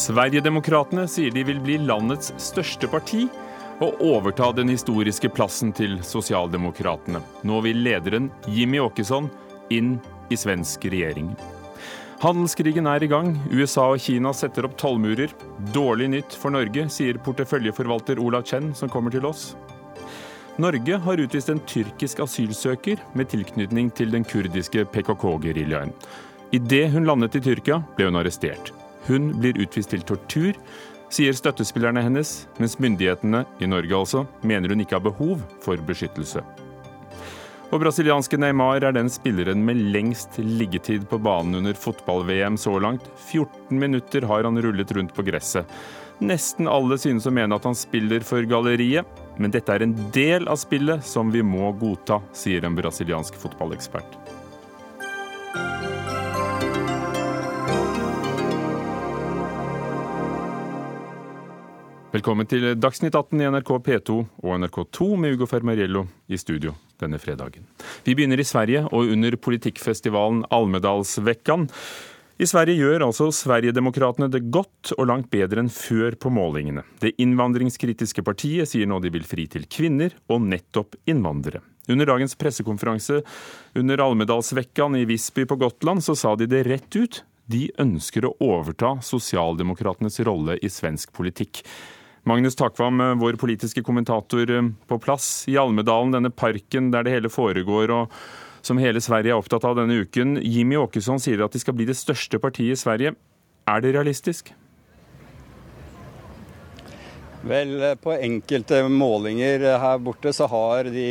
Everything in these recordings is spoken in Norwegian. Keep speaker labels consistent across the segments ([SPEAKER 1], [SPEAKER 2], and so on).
[SPEAKER 1] Sverigedemokraterna sier de vil bli landets største parti og overta den historiske plassen til Sosialdemokratene. Nå vil lederen Jimmy Åkesson inn i svensk regjering. Handelskrigen er i gang. USA og Kina setter opp tollmurer. Dårlig nytt for Norge, sier porteføljeforvalter Olav Chen, som kommer til oss. Norge har utvist en tyrkisk asylsøker med tilknytning til den kurdiske PKK-geriljaen. Idet hun landet i Tyrkia, ble hun arrestert. Hun blir utvist til tortur, sier støttespillerne hennes, mens myndighetene, i Norge altså, mener hun ikke har behov for beskyttelse. Og brasilianske Neymar er den spilleren med lengst liggetid på banen under fotball-VM så langt. 14 minutter har han rullet rundt på gresset. Nesten alle synes å mene at han spiller for galleriet, men dette er en del av spillet som vi må godta, sier en brasiliansk fotballekspert. Velkommen til Dagsnytt 18 i NRK P2 og NRK2 med Ugo Fermariello i studio denne fredagen. Vi begynner i Sverige og under politikkfestivalen Almedalsveckan. I Sverige gjør altså Sverigedemokraterna det godt og langt bedre enn før på målingene. Det innvandringskritiske partiet sier nå de vil fri til kvinner og nettopp innvandrere. Under dagens pressekonferanse under Almedalsvekkan i Visby på Gotland så sa de det rett ut. De ønsker å overta sosialdemokratenes rolle i svensk politikk. Magnus Takvam, vår politiske kommentator på plass i Almedalen, denne parken der det hele foregår og som hele Sverige er opptatt av denne uken. Jimmy Åkesson sier at de skal bli det største partiet i Sverige. Er det realistisk?
[SPEAKER 2] Vel, eh, på enkelte målinger her borte så har de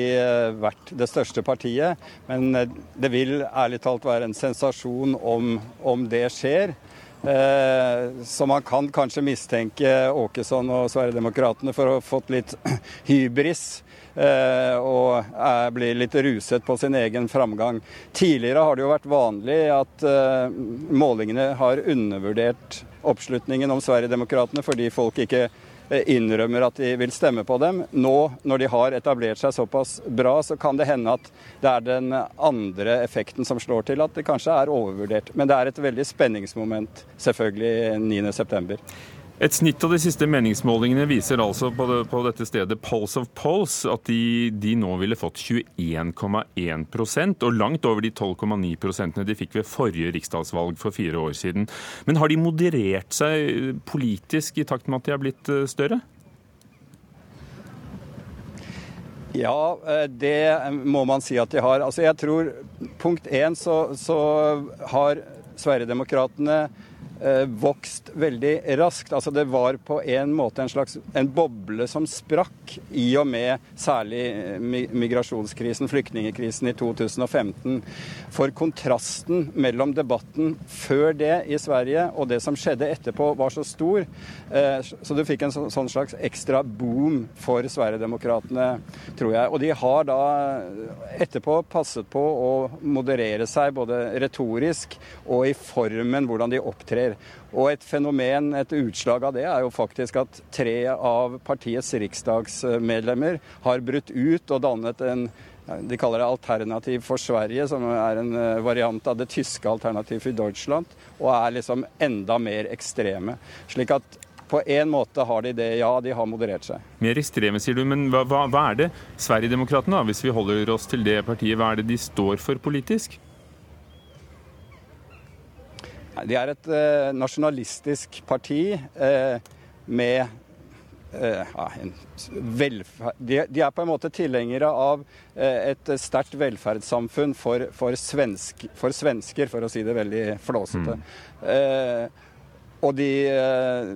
[SPEAKER 2] vært det største partiet. Men det vil ærlig talt være en sensasjon om, om det skjer. Eh, så man kan kanskje mistenke Åkesson og Sverigedemokraterna for å ha fått litt hybris. Eh, og blir litt ruset på sin egen framgang. Tidligere har det jo vært vanlig at eh, målingene har undervurdert oppslutningen om Sverigedemokraterna fordi folk ikke Eh, innrømmer at de vil stemme på dem. Nå når de har etablert seg såpass bra, så kan det hende at det er den andre effekten som slår til, at det kanskje er overvurdert. Men det er et veldig spenningsmoment, selvfølgelig 9.9.
[SPEAKER 1] Et snitt av de siste meningsmålingene viser altså på, det, på dette stedet Pulse of Polls at de, de nå ville fått 21,1% og langt over de 12,9% de fikk ved forrige riksdagsvalg for fire år siden. Men har de moderert seg politisk i takt med at de er blitt eh, større?
[SPEAKER 2] Ja, eh, det må man si at de har. Altså jeg tror Punkt én så, så har Sverigedemokraterna Eh, vokst veldig raskt. Altså Det var på en måte en slags en boble som sprakk i og med særlig eh, migrasjonskrisen, flyktningekrisen i 2015. For kontrasten mellom debatten før det i Sverige og det som skjedde etterpå, var så stor. Eh, så du fikk en sånn slags ekstra boom for Sverigedemokraterna, tror jeg. Og de har da etterpå passet på å moderere seg både retorisk og i formen hvordan de opptrer skjer. Og et fenomen, et utslag av det, er jo faktisk at tre av partiets riksdagsmedlemmer har brutt ut og dannet en de kaller det Alternativ for Sverige, som er en eh, variant av det tyske Alternativ for Deutschland, og er liksom enda mer ekstreme. Slik at på en måte har de det, ja, de har moderert seg.
[SPEAKER 1] Mer ekstreme, sier du, men hva, hva er det Sverigedemokraterna, hvis vi holder oss til det partiet, hva er det de står for politisk?
[SPEAKER 2] De er et eh, nasjonalistisk parti eh, med eh, ja, de, de, er på en måte tilhengere av eh, et sterkt velferdssamfunn for, for, svensk, for, svensker, for å si det veldig flåsete. Mm. Eh, og de, eh,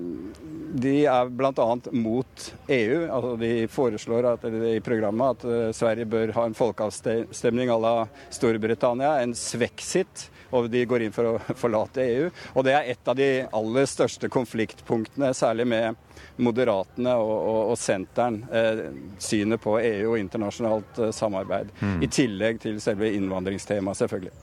[SPEAKER 2] de er bl.a. mot EU. Altså de foreslår at, i programmet at Sverige bør ha en folkeavstemning à la Storbritannia, en sveksit og de går inn for å forlate EU. Og det er et av de aller største konfliktpunktene, særlig med Moderatene og, og, og Senteren eh, synet på EU og internasjonalt eh, samarbeid. Mm. I tillegg til selve innvandringstemaet, selvfølgelig.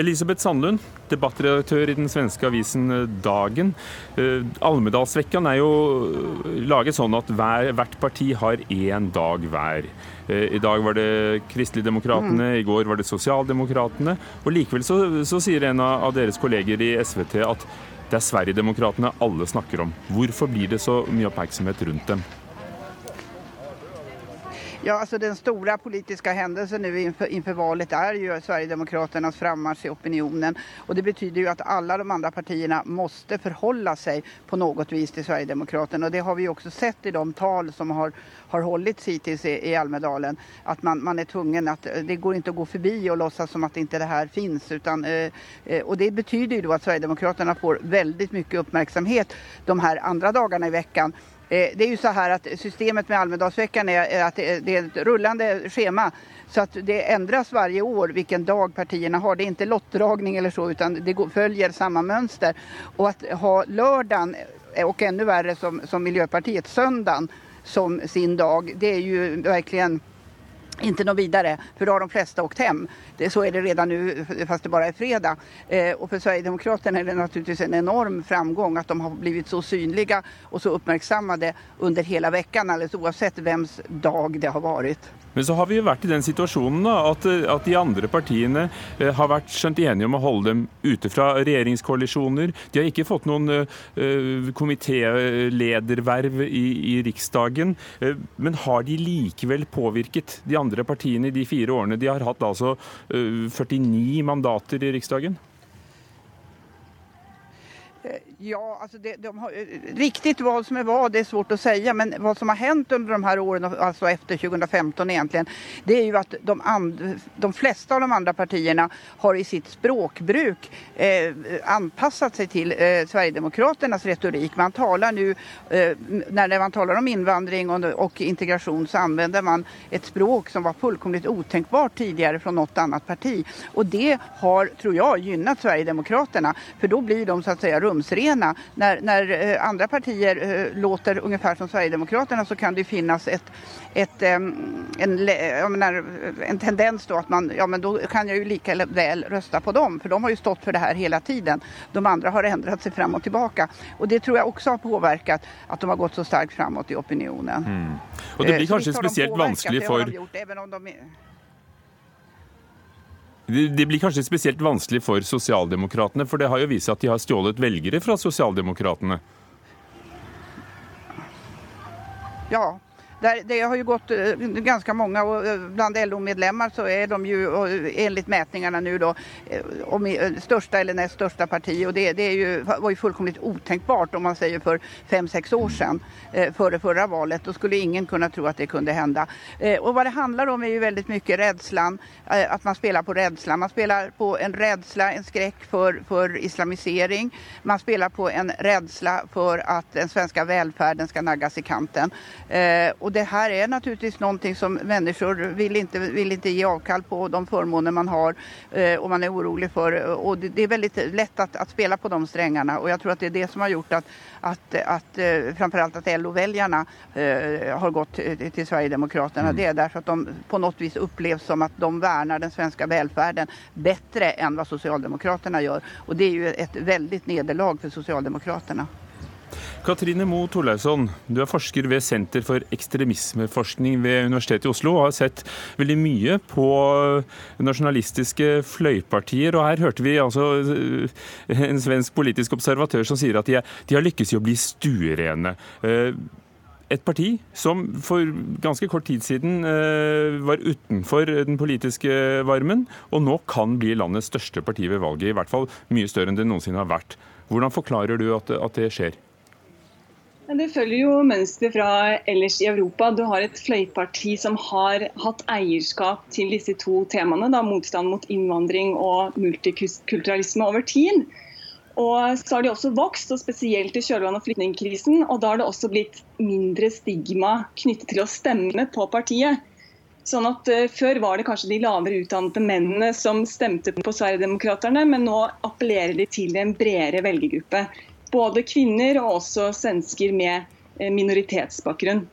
[SPEAKER 1] Elisabeth Sandlund, debattredaktør i den svenske avisen eh, Dagen. Eh, Almedalsvekkan er jo eh, laget sånn at hver, hvert parti har én dag hver. I dag var det Kristeligdemokratene, mm. i går var det Sosialdemokratene. Og likevel så, så sier en av deres kolleger i SVT at det er Sverigedemokratene alle snakker om. Hvorfor blir det så mye oppmerksomhet rundt dem?
[SPEAKER 3] Ja, alltså den stora politiska händelsen nu inför, inför, valet är ju Sverigedemokraternas frammarsch i opinionen. Och det betyder ju att alla de andra partierna måste förhålla sig på något vis till Sverigedemokraterna. Och det har vi också sett i de tal som har, har hållits hittills i, i Almedalen. Att man, man är tvungen att, det går inte att gå förbi och låtsas som att inte det här finns. Utan, eh, eh och det betyder ju då att Sverigedemokraterna får väldigt mycket uppmärksamhet de här andra dagarna i veckan. Eh, det är ju så här att systemet med Almedalsveckan är att det är ett rullande schema. Så att det ändras varje år vilken dag partierna har. Det är inte lottdragning eller så utan det följer samma mönster. Och att ha lördagen eh, och ännu värre som, som Miljöpartiet söndagen som sin dag. Det är ju verkligen inte något vidare, för då har de flesta åkt hem. Det, så är det redan nu, fast det bara är fredag. Eh, och för Sverigedemokraterna är det naturligtvis en enorm framgång att de har blivit så synliga och så uppmärksammade under hela veckan, alldeles oavsett vems dag det har varit.
[SPEAKER 1] Men så har vi jo vært i den situasjonen da, at, at, de andre partiene eh, har vært skjønt enige om å holde dem ute fra regjeringskoalisjoner. De har ikke fått noen eh, komitélederverv i, i Riksdagen. Eh, men har de likevel påvirket de andre partiene i de fire årene de har hatt altså 49 eh, mandater i Riksdagen?
[SPEAKER 3] Ja, alltså det, de har, eh, riktigt vad som är vad, det är svårt att säga. Men vad som har hänt under de här åren, alltså efter 2015 egentligen, det är ju att de, and, de flesta av de andra partierna har i sitt språkbruk eh, anpassat sig till eh, Sverigedemokraternas retorik. Man talar nu, eh, när man talar om invandring och, och, integration så använder man ett språk som var fullkomligt otänkbart tidigare från något annat parti. Och det har, tror jag, gynnat Sverigedemokraterna. För då blir de så att säga rumsrena. När, när eh, andra partier eh, låter ungefär som Sverigedemokraterna så kan det finnas ett, ett, en, menar, en tendens då att man, ja men då kan jag ju lika väl rösta på dem för de har ju stått för det här hela tiden. De andra har ändrat sig fram och tillbaka. Och det tror jag också har påverkat att de har gått så starkt framåt i opinionen. Mm.
[SPEAKER 1] Och det blir kanske speciellt vanskligt för... Det blir kanskje spesielt vanskelig for sosialdemokratene, for det har jo vist seg at de har stjålet velgere fra sosialdemokratene?
[SPEAKER 3] Ja, Där, det har ju gått eh, ganska många och eh, bland LO-medlemmar så är de ju enligt mätningarna nu då eh, största eller näst största parti och det, det är ju, var ju fullkomligt otänkbart om man säger för fem sex år sedan före förra valet. Då skulle ingen kunna tro att det kunde hända. Och vad det handlar om är ju väldigt mycket rädslan, att man spelar på rädslan. Man spelar på en rädsla, en skräck för, för islamisering. Man spelar på en rädsla för att den svenska välfärden ska naggas i kanten. Och det här är naturligtvis någonting som människor vill inte, vill inte ge avkall på, de förmåner man har eh, och man är orolig för. Och det, det är väldigt lätt att, att, spela på de strängarna och jag tror att det är det som har gjort att, att, att eh, framförallt att LO-väljarna eh, har gått till, till Sverigedemokraterna. Mm. Det är därför att de på något vis upplevs som att de värnar den svenska välfärden bättre än vad Socialdemokraterna gör. Och det är ju ett väldigt nederlag för Socialdemokraterna.
[SPEAKER 1] Katrine Moe Torleifsson, du er forsker ved Senter for ekstremismeforskning ved Universitetet i Oslo og har sett veldig mye på nasjonalistiske fløypartier. og Her hørte vi altså eh, en svensk politisk observatør som sier at de, er, de har lykkes i å bli stuerene. Eh, et parti som for ganske kort tid siden eh, var utenfor den politiske varmen, og nå kan bli landets største parti ved valget. I hvert fall mye større enn det noensinne har vært. Hvordan forklarer du at det skjer?
[SPEAKER 4] Det følger jo mønster fra ellers i Europa. Du har et fløyparti som har hatt eierskap til disse to temaene, da, motstand mot innvandring og multikulturalisme over tid. Og så har de også vokst, og spesielt i kjølvannet av flyktningkrisen. Og da har det også blitt mindre stigma knyttet til å stemme på partiet. Sånn at uh, Før var det kanskje de lavere utdannede mennene som stemte på Sverigedemokraterna, men nå appellerer de til en bredere velgergruppe både kvinner og også svensker med minoritetsbakgrunn.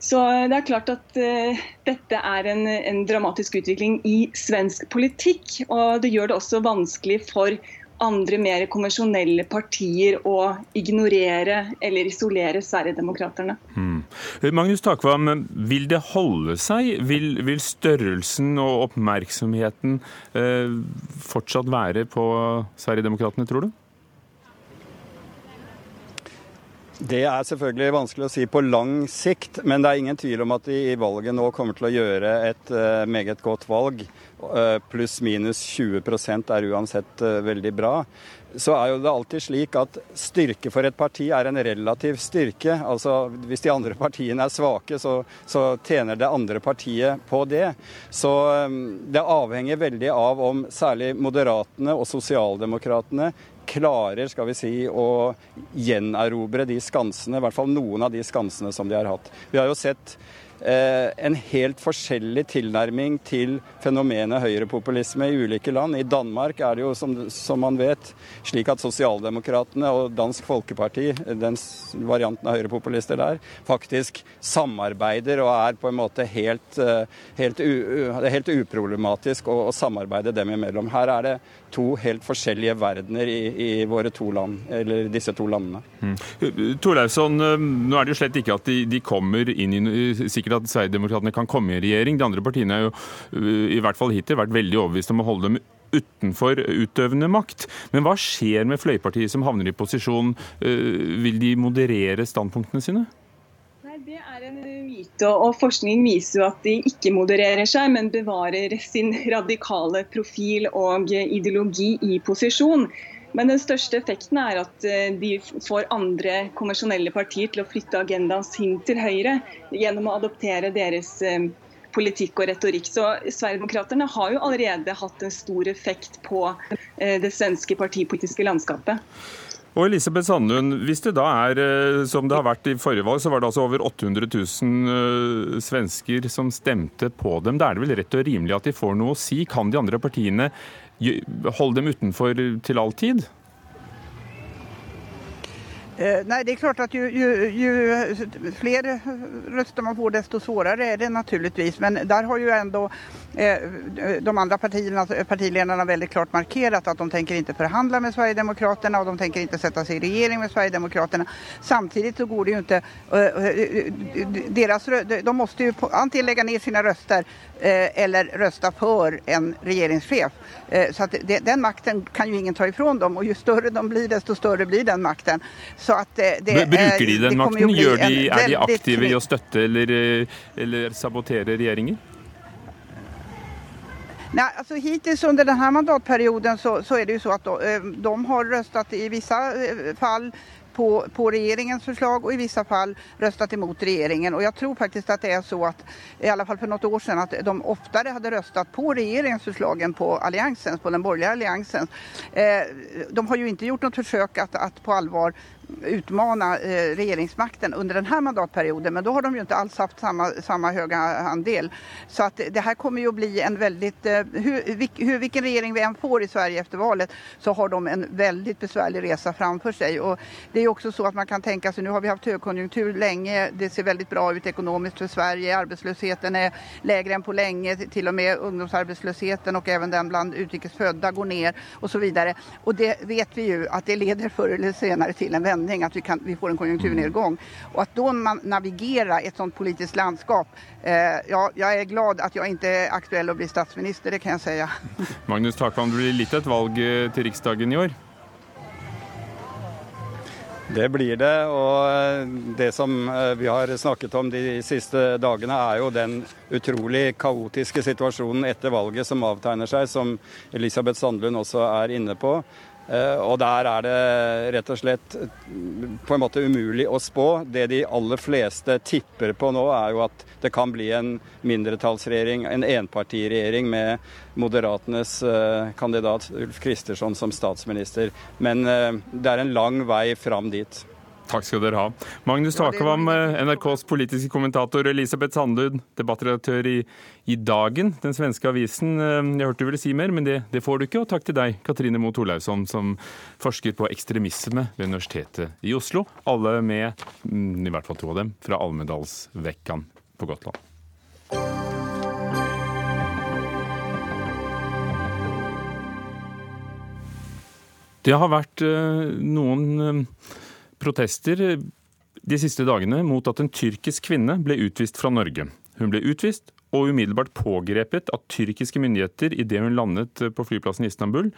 [SPEAKER 4] Så det er klart at uh, dette er en, en, dramatisk utvikling i svensk politikk. Og det gjør det også vanskelig for andre mer konvensjonelle partier å ignorere eller isolere Sverigedemokraterna.
[SPEAKER 1] Mm. Magnus Takvam, vil det holde seg? Vil, vil størrelsen og oppmerksomheten uh, fortsatt være på Sverigedemokraterna, tror du?
[SPEAKER 2] Det er selvfølgelig vanskelig å si på lang sikt, men det er ingen tvil om at de i valget nå kommer til å gjøre et uh, meget godt valg. Uh, Pluss-minus 20% er uansett uh, veldig bra. Så er jo det alltid slik at styrke for et parti er en relativ styrke. Altså Hvis de andre partiene er svake, så, så tjener det andre partiet på det. Så det avhenger veldig av om særlig Moderatene og Sosialdemokratene klarer skal vi si, å gjenerobre de skansene, i hvert fall noen av de skansene som de har hatt. Vi har jo sett en helt forskjellig tilnærming til fenomenet høyrepopulisme i ulike land. I Danmark er det jo, som, som man vet, slik at sosialdemokratene og Dansk Folkeparti, den varianten av høyrepopulister der, faktisk samarbeider og er på en måte helt, eh, helt, u, helt uproblematisk å, å, samarbeide dem imellom. Her er det to helt forskjellige verdener i, i våre to land, eller disse to landene. Mm.
[SPEAKER 1] Torleifsson, eh, nå er det jo slett ikke at de, de kommer inn i sikkert sikkert at Sverigedemokraterna kan komme i regjering. De andre partiene har jo øh, i hvert fall hittil vært veldig overbevist om å holde dem utenfor utøvende makt. Men hva skjer med fløypartiet som havner i posisjon? Øh, vil de moderere standpunktene sine?
[SPEAKER 4] Nei, Det er en myte, og forskning viser jo at de ikke modererer seg, men bevarer sin radikale profil og ideologi i posisjon. Men den største effekten er at eh, de får andre konvensjonelle partier til å flytte agendaen sin til høyre gjennom å adoptere deres eh, politikk og retorikk. Så Sverigedemokraterna har jo allerede hatt en stor effekt på eh, det svenske partipolitiske landskapet.
[SPEAKER 1] Og Elisabeth Sandlund, hvis det da er som det har vært i forrige valg, så var det altså over 800 000 svensker som stemte på dem. Da er det vel rett og rimelig at de får noe å si? Kan de andre partiene holde dem utenfor til all tid?
[SPEAKER 3] Eh, nej, det är klart att ju, ju, ju, fler röster man får desto svårare är det naturligtvis. Men där har ju ändå eh, de andra partierna, partiledarna väldigt klart markerat att de tänker inte förhandla med Sverigedemokraterna och de tänker inte sätta sig i regering med Sverigedemokraterna. Samtidigt så går det ju inte, eh, eh deras, de måste ju antingen lägga ner sina röster eh, eller rösta för en regeringschef. Eh, så att det, den makten kan ju ingen ta ifrån dem och ju större de blir desto större blir den makten.
[SPEAKER 1] Så at det, det Bruker de den makten? De, er de aktive i å støtte eller, eh, eller sabotere regjeringer?
[SPEAKER 3] Nej, alltså hittills under den här mandatperioden så, så är det ju så att de, eh, de har röstat i vissa eh, fall på, på regjeringens förslag och i vissa fall röstat emot regeringen. Och jag tror faktiskt att det är så att, i alla fall för något år sedan, att de oftare hade röstat på regeringens förslag än på alliansens, på den borgerliga alliansens. Eh, de har ju inte gjort något försök att, att på allvar utmana eh, regeringsmakten under den här mandatperioden men då har de ju inte alls haft samma, samma höga andel. Så att det här kommer ju att bli en väldigt, hvilken hur, hur, regering vi än får i Sverige efter valet så har de en väldigt besvärlig resa framför sig. Och det är också så att man kan tänka sig, nu har vi haft högkonjunktur länge, det ser väldigt bra ut ekonomiskt för Sverige, arbetslösheten är lägre än på länge, till och med ungdomsarbetslösheten och även den bland utrikesfödda går ner och så vidare. Och det vet vi ju att det leder förr eller senare till en vändning vändning, att vi, kan, vi får en konjunkturnedgång. Och att då man navigera ett sånt politiskt landskap, eh, ja, jag är glad att jag inte är aktuell att bli statsminister, det kan jag säga.
[SPEAKER 1] Magnus Takvam, det blir litt et valg eh, til Riksdagen i år?
[SPEAKER 2] Det blir det. Og eh, det som eh, vi har snakket om de siste dagene, er jo den utrolig kaotiske situasjonen etter valget som avtegner seg, som Elisabeth Sandlund også er inne på. Eh, og der er det rett og slett på en måte umulig å spå. Det de aller fleste tipper på nå, er jo at det kan bli en mindretallsregjering, en enpartiregjering med Moderatenes eh, kandidat Ulf Kristersson som statsminister. Men eh, det er en lang vei fram dit.
[SPEAKER 1] Takk skal dere ha. Magnus Takvam, NRKs politiske kommentator, Elisabeth Sandlund, debattredaktør i, i, Dagen, den svenske avisen. Jeg hørte du ville si mer, men det, det, får du ikke. Og takk til deg, Katrine Moe Olausson, som forsker på ekstremisme ved Universitetet i Oslo. Alle med, mm, i hvert fall to av dem, fra Almedalsvekkan på Gotland. Det har vært eh, noen eh, protester de siste dagene mot at en tyrkisk kvinne ble utvist fra Norge. Hun ble utvist og umiddelbart pågrepet av tyrkiske myndigheter idet hun landet på flyplassen i Istanbul.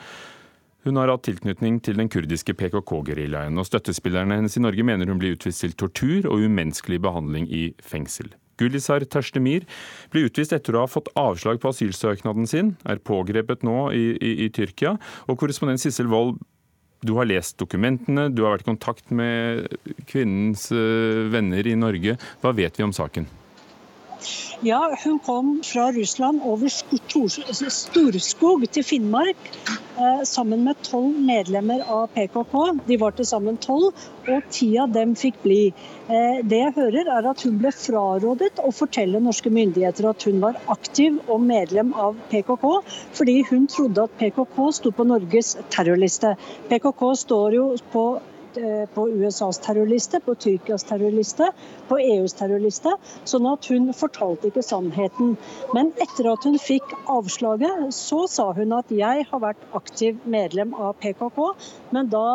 [SPEAKER 1] Hun har hatt tilknytning til den kurdiske PKK-geriljaen, og støttespillerne hennes i Norge mener hun ble utvist til tortur og umenneskelig behandling i fengsel. Gulisar Terstemir ble utvist etter å ha fått avslag på asylsøknaden sin, er pågrepet nå i, i, i Tyrkia, og korrespondent Sissel Wold du har lest dokumentene, du har vært i kontakt med kvinnens eh, venner i Norge. Hva vet vi om saken?
[SPEAKER 5] Ja, hun kom fra Russland over Storskog til Finnmark eh, sammen med tolv medlemmer av PKK. De var til sammen tolv, og ti av dem fikk bli. Eh, det jeg hører er at hun ble frarådet å fortelle norske myndigheter at hun var aktiv og medlem av PKK, fordi hun trodde at PKK sto på Norges terrorliste. PKK står jo på på USAs terrorliste, på Tyrkias terrorliste, på EUs terrorliste. Sånn at hun fortalte ikke sannheten. Men etter at hun fikk avslaget, så sa hun at jeg har vært aktiv medlem av PKK. Men da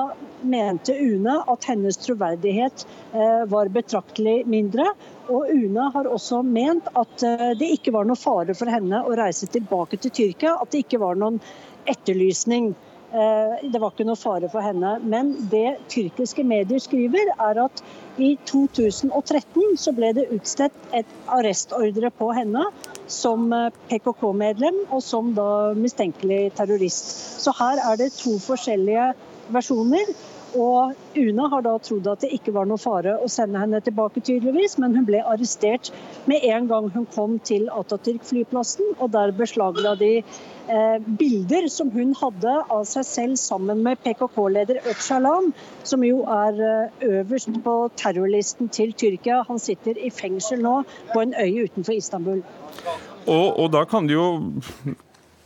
[SPEAKER 5] mente UNE at hennes troverdighet eh, var betraktelig mindre. Og UNE har også ment at eh, det ikke var noe fare for henne å reise tilbake til Tyrkia. At det ikke var noen etterlysning. Eh, det var ikke noe fare for henne. Men det tyrkiske medier skriver, er at i 2013 så ble det utstedt et arrestordre på henne som eh, PKK-medlem og som da mistenkelig terrorist. Så her er det to forskjellige versjoner. Og UNE har da trodd at det ikke var noe fare å sende henne tilbake, tydeligvis, men hun ble arrestert med en gang hun kom til Atatürk-flyplassen, og der beslagla de eh, bilder som hun hadde av seg selv sammen med PKK-leder Öcalan, som jo er eh, øverst på terrorlisten til Tyrkia. Han sitter i fengsel nå på en øy utenfor Istanbul.
[SPEAKER 1] Og, og da kan det jo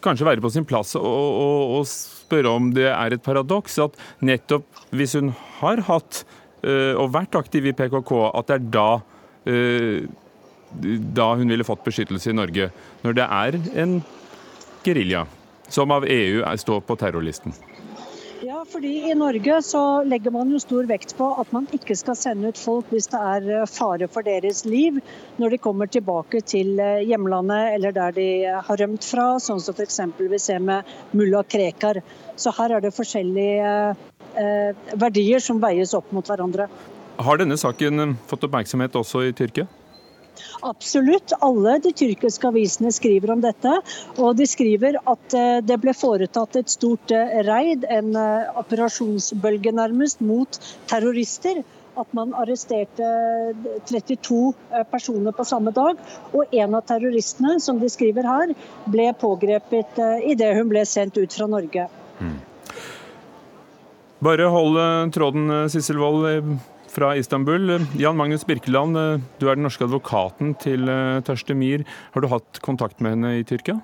[SPEAKER 1] kanskje være på sin plass å, spørre om det er et paradoks at nettopp hvis hun har hatt uh, og vært aktiv i PKK, at det er da uh, da hun ville fått beskyttelse i Norge. Når det er en gerilja, som av EU står på terrorlisten?
[SPEAKER 5] Ja, fordi I Norge så legger man jo stor vekt på at man ikke skal sende ut folk hvis det er eh, fare for deres liv når de kommer tilbake til eh, hjemlandet eller der de har rømt fra, sånn som f.eks. vi ser med mulla Krekar. Så her er det forskjellige eh, verdier som veies opp mot hverandre.
[SPEAKER 1] Har denne saken fått oppmerksomhet også i Tyrkia?
[SPEAKER 5] Absolutt. Alle de tyrkiske avisene skriver om dette. Og de skriver at eh, det ble foretatt et stort raid, reid, en eh, operasjonsbølge nærmest, mot terrorister. At man arresterte 32 personer på samme dag. Og en av terroristene, som de skriver her, ble pågrepet idet hun ble sendt ut fra Norge. Mm.
[SPEAKER 1] Bare hold tråden, Sissel Wold fra Istanbul. Jan Magnus Birkeland, eh, du er den norske advokaten til Tørste Mir. Har du hatt kontakt med henne i Tyrkia?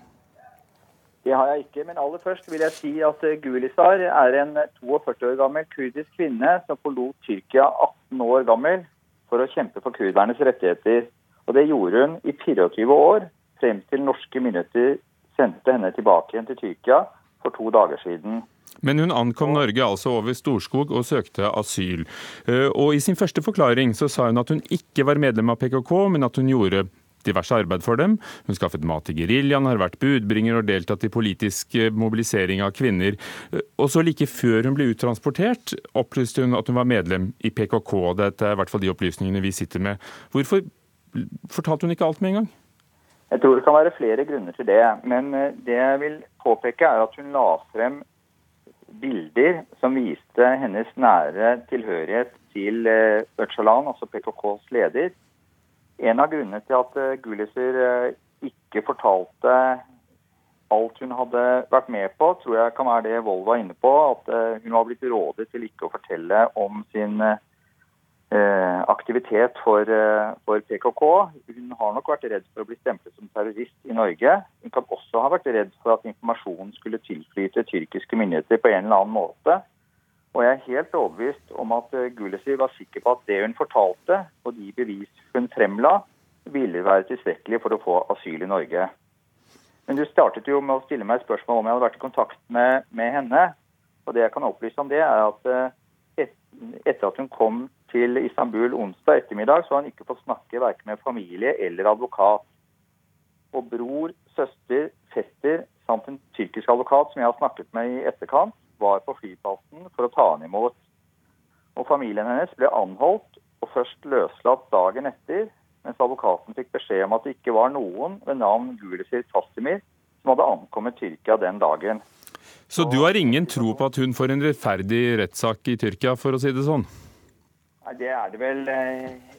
[SPEAKER 6] Det har jeg ikke, men aller først vil jeg si at eh, Gulisar er en 42 år gammel kurdisk kvinne som forlot Tyrkia 18 år gammel for å kjempe for kurdernes rettigheter. Og Det gjorde hun i 24 år, frem til norske myndigheter sendte henne tilbake igjen til Tyrkia for to dager siden.
[SPEAKER 1] Men hun ankom Norge altså over Storskog og søkte asyl. Eh, og I sin første forklaring så sa hun at hun ikke var medlem av PKK, men at hun gjorde diverse arbeid for dem. Hun skaffet mat til geriljaen, har vært budbringer og deltatt i politisk eh, mobilisering av kvinner. Eh, og så like før hun ble uttransportert, opplyste hun at hun var medlem i PKK. Dette er i hvert fall de opplysningene vi sitter med. Hvorfor fortalte hun ikke alt med en gang?
[SPEAKER 6] Jeg tror det kan være flere grunner til det. Men det jeg vil påpeke, er at hun la frem bilder som viste hennes nære tilhørighet til eh, Öcalan, altså PKKs leder. En av grunnene til at Gulliser eh, ikke fortalte alt hun hadde vært med på, tror jeg kan være det Wold var inne på. At hun var blitt rådet til ikke å fortelle om sin eh, aktivitet for, eh, for, PKK. Hun har nok vært redd for å bli stemplet som terrorist i Norge. Hun kan også ha vært redd for at informasjonen skulle tilflyte tyrkiske myndigheter på en eller annen måte. Og jeg er helt overbevist om at eh, Gulesi var sikker på at det hun fortalte, og de bevis hun fremla, ville være tilstrekkelig for å få asyl i Norge. Men du startet jo med å stille meg spørsmål om jeg hadde vært i kontakt med, med henne. Og det jeg kan opplyse om det, er at et, etter at hun kom til Istanbul onsdag ettermiddag, så han ikke fått snakke verken med familie eller advokat. Og bror, søster, fetter samt en tyrkisk advokat som jeg har snakket med i etterkant, var på flyplassen for å ta han imot. Og Familien hennes ble anholdt og først løslatt dagen etter, mens advokaten fikk beskjed om at det ikke var noen ved navn Gulesir Tassimir som hadde ankommet Tyrkia den dagen.
[SPEAKER 1] Så du har ingen tro på at hun får en rettferdig rettssak i Tyrkia, for å si det sånn?
[SPEAKER 6] Nei, Det er det vel eh,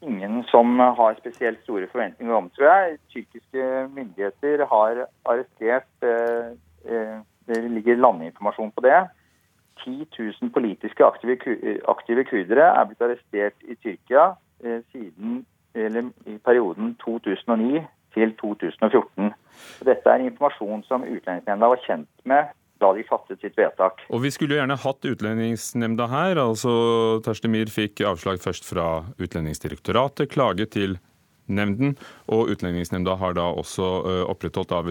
[SPEAKER 6] ingen som har spesielt store forventninger om, tror jeg. Tyrkiske myndigheter har arrestert eh, eh, Det ligger landinformasjon på det. 10 000 politiske aktive, aktive kurdere er blitt arrestert i Tyrkia siden eller i perioden 2009 til 2014. Dette er informasjon som Utlendingsnemnda var kjent med da de fattet sitt vedtak.
[SPEAKER 1] Og Vi skulle jo gjerne hatt Utlendingsnemnda her. altså Terstemir fikk avslag først fra Utlendingsdirektoratet, klage til nemnden, og Utlendingsnemnda har da også opprettholdt av,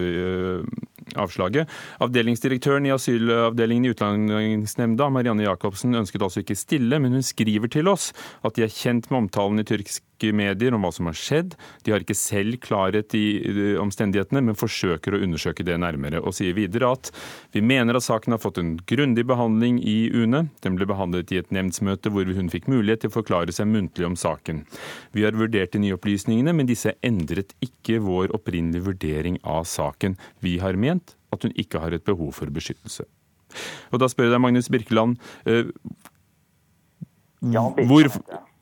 [SPEAKER 1] avslaget. Avdelingsdirektøren i asylavdelingen i Utlendingsnemnda, Marianne Jacobsen, ønsket altså ikke stille, men hun skriver til oss at de er kjent med omtalen i tyrkisk medier om hva som har skjedd. De har ikke selv klarhet i omstendighetene, men forsøker å undersøke det nærmere. Og sier videre at vi mener at saken har fått en grundig behandling i UNE. Den ble behandlet i et nemndsmøte hvor hun fikk mulighet til å forklare seg muntlig om saken. Vi har vurdert de nye opplysningene, men disse endret ikke vår opprinnelige vurdering av saken. Vi har ment at hun ikke har et behov for beskyttelse. Og da spør jeg deg, Magnus Birkeland. Eh, hvor,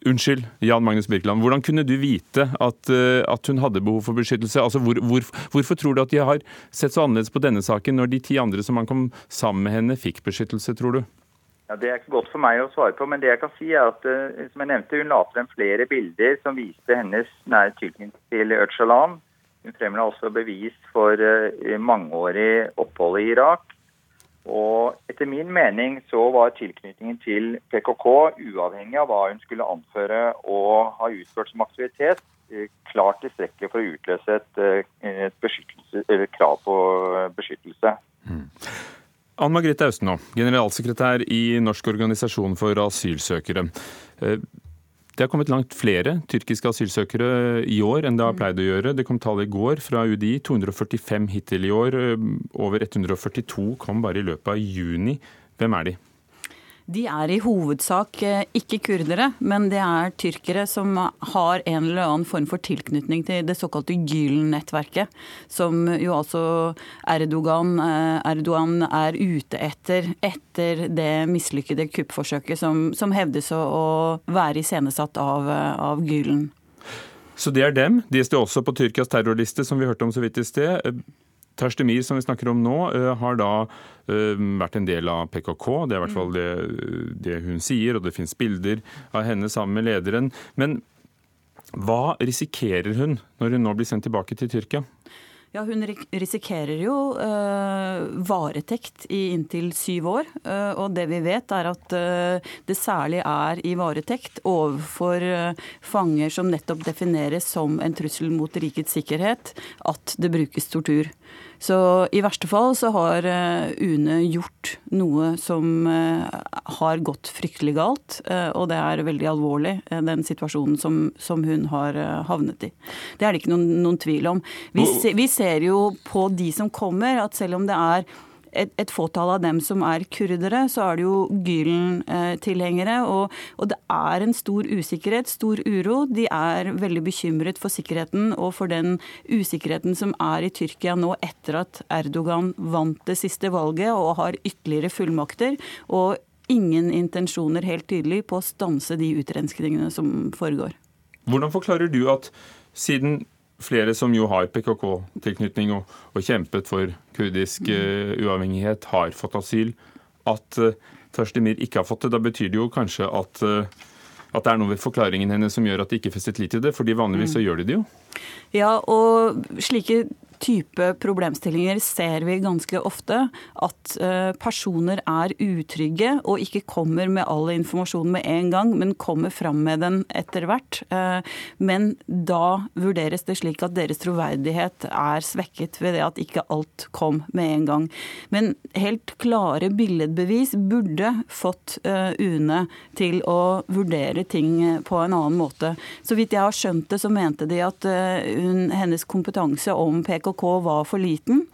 [SPEAKER 1] Unnskyld, Jan Magnus Birkeland. Hvordan kunne du vite at, eh, at hun hadde behov for beskyttelse? Altså, hvor, hvor, hvorfor tror du at de har sett så annerledes på denne saken, når de ti andre som han kom sammen med henne, fikk beskyttelse, tror du?
[SPEAKER 6] Ja, Det er ikke godt for meg å svare på, men det jeg kan si er at eh, som jeg nevnte, hun la frem flere bilder som viste hennes nære tilknytning til Öcalan. Hun fremla også bevis for eh, mangeårig opphold i Irak. Og etter min mening så var tilknytningen til PKK, uavhengig av hva hun skulle anføre og ha utført som aktivitet, eh, klart tilstrekkelig for å utløse et, eh, et krav på beskyttelse. Mm.
[SPEAKER 1] Ann Margrethe Austenå, generalsekretær i Norsk organisasjon for asylsøkere. Det har kommet langt flere tyrkiske asylsøkere i år enn det har pleid å gjøre. Det kom tall i går fra UDI. 245 hittil i år. Over 142 kom bare i løpet av juni. Hvem er de?
[SPEAKER 7] De er i hovedsak eh, ikke kurdere, men det er tyrkere som har en eller annen form for tilknytning til det såkalte Gylen-nettverket, som jo altså Erdogan, eh, Erdogan, er ute etter etter det mislykkede kuppforsøket som, som hevdes å være iscenesatt av, av Gylen.
[SPEAKER 1] Så det er dem. De står også på Tyrkias terrorliste, som vi hørte om så vidt i sted. Terstemir, som vi snakker om nå, eh, har da eh, vært en del av PKK. Det er i hvert fall det, det hun sier, og det finnes bilder av henne sammen med lederen. Men hva risikerer hun når hun nå blir sendt tilbake til Tyrkia?
[SPEAKER 7] Ja, Hun risikerer jo uh, varetekt i inntil syv år. Uh, og det vi vet er at uh, det særlig er i varetekt overfor fanger som nettopp defineres som en trussel mot rikets sikkerhet, at det brukes tortur. Så i verste fall så har eh, UNE gjort noe som eh, har gått fryktelig galt. Eh, og det er veldig alvorlig, den situasjonen som, som hun har havnet i. Det er det ikke noen, noen tvil om. Vi, se, vi ser jo på de som kommer, at selv om det er et, et, fåtall av dem som er kurdere, så er det jo Gylen-tilhengere. Og, og, det er en stor usikkerhet, stor uro. De er veldig bekymret for sikkerheten og for den usikkerheten som er i Tyrkia nå etter at Erdogan vant det siste valget og har ytterligere fullmakter. og ingen intensjoner helt tydelig på å stanse de utrenskningene som foregår.
[SPEAKER 1] Hvordan forklarer du at siden flere som jo har PKK-tilknytning og, og, kjempet for kurdisk uh, uavhengighet, har fått asyl. At uh, Tashdemir ikke har fått det, da betyr det jo kanskje at uh, at det er noe ved forklaringen hennes som gjør at de ikke festet lit til det? Fordi vanligvis så gjør de det jo.
[SPEAKER 7] Ja, og slike type problemstillinger ser vi ganske ofte. At eh, personer er utrygge og ikke kommer med all informasjon med en gang, men kommer fram med den etter hvert. Eh, men da vurderes det slik at deres troverdighet er svekket ved det at ikke alt kom med en gang. Men helt klare billedbevis burde fått eh, UNE til å vurdere ting på en annen måte. Så vidt jeg har skjønt det, så mente de at hun, hennes kompetanse om PKK var for liten.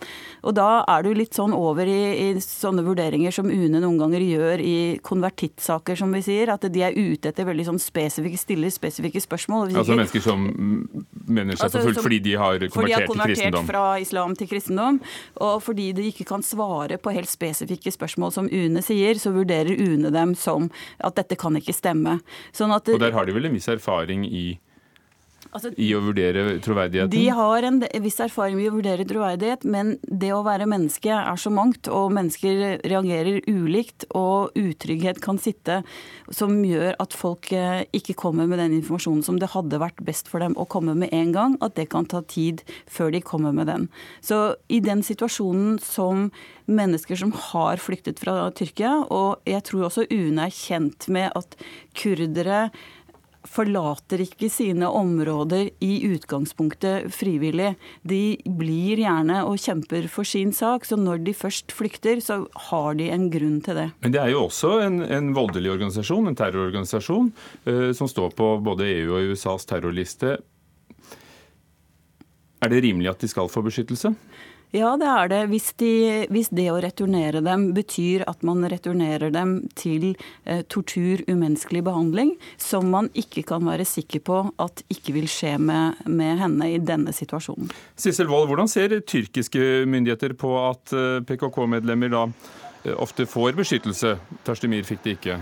[SPEAKER 7] Og da er du litt sånn over i, i sånne vurderinger som UNE noen ganger gjør i konvertittsaker, som vi sier. At de er ute etter veldig sånn spesifikke, stiller spesifikke spørsmål.
[SPEAKER 1] Altså mennesker som mener seg altså, forfulgt fordi de har konvertert, fordi de har konvertert
[SPEAKER 7] fra islam til kristendom. Og fordi de ikke kan svare på helt spesifikke spørsmål som UNE sier, så vurderer UNE dem som at dette kan ikke stemme.
[SPEAKER 1] Sånn at, og der har de vel en viss erfaring i Altså, I å vurdere troverdigheten?
[SPEAKER 7] De har en viss erfaring med å vurdere troverdighet, men det å være menneske er så mangt, og mennesker reagerer ulikt, og utrygghet kan sitte som gjør at folk eh, ikke kommer med den informasjonen som det hadde vært best for dem å komme med en gang, at det kan ta tid før de kommer med den. Så i den situasjonen som mennesker som har flyktet fra Tyrkia, og jeg tror også UNE er kjent med at kurdere forlater ikke sine områder i utgangspunktet frivillig. De blir gjerne og kjemper for sin sak, så når de først flykter, så har de en grunn til det.
[SPEAKER 1] Men det er jo også en, en voldelig organisasjon, en terrororganisasjon, eh, som står på både EU og USAs terrorliste. Er det rimelig at de skal få beskyttelse?
[SPEAKER 7] Ja, det er det. Hvis, de, hvis, det å returnere dem betyr at man returnerer dem til eh, tortur, umenneskelig behandling, som man ikke kan være sikker på at ikke vil skje med, med henne i denne situasjonen.
[SPEAKER 1] Sissel Wold, hvordan ser tyrkiske myndigheter på at eh, PKK-medlemmer da eh, ofte får beskyttelse? Tarstemir fikk det ikke.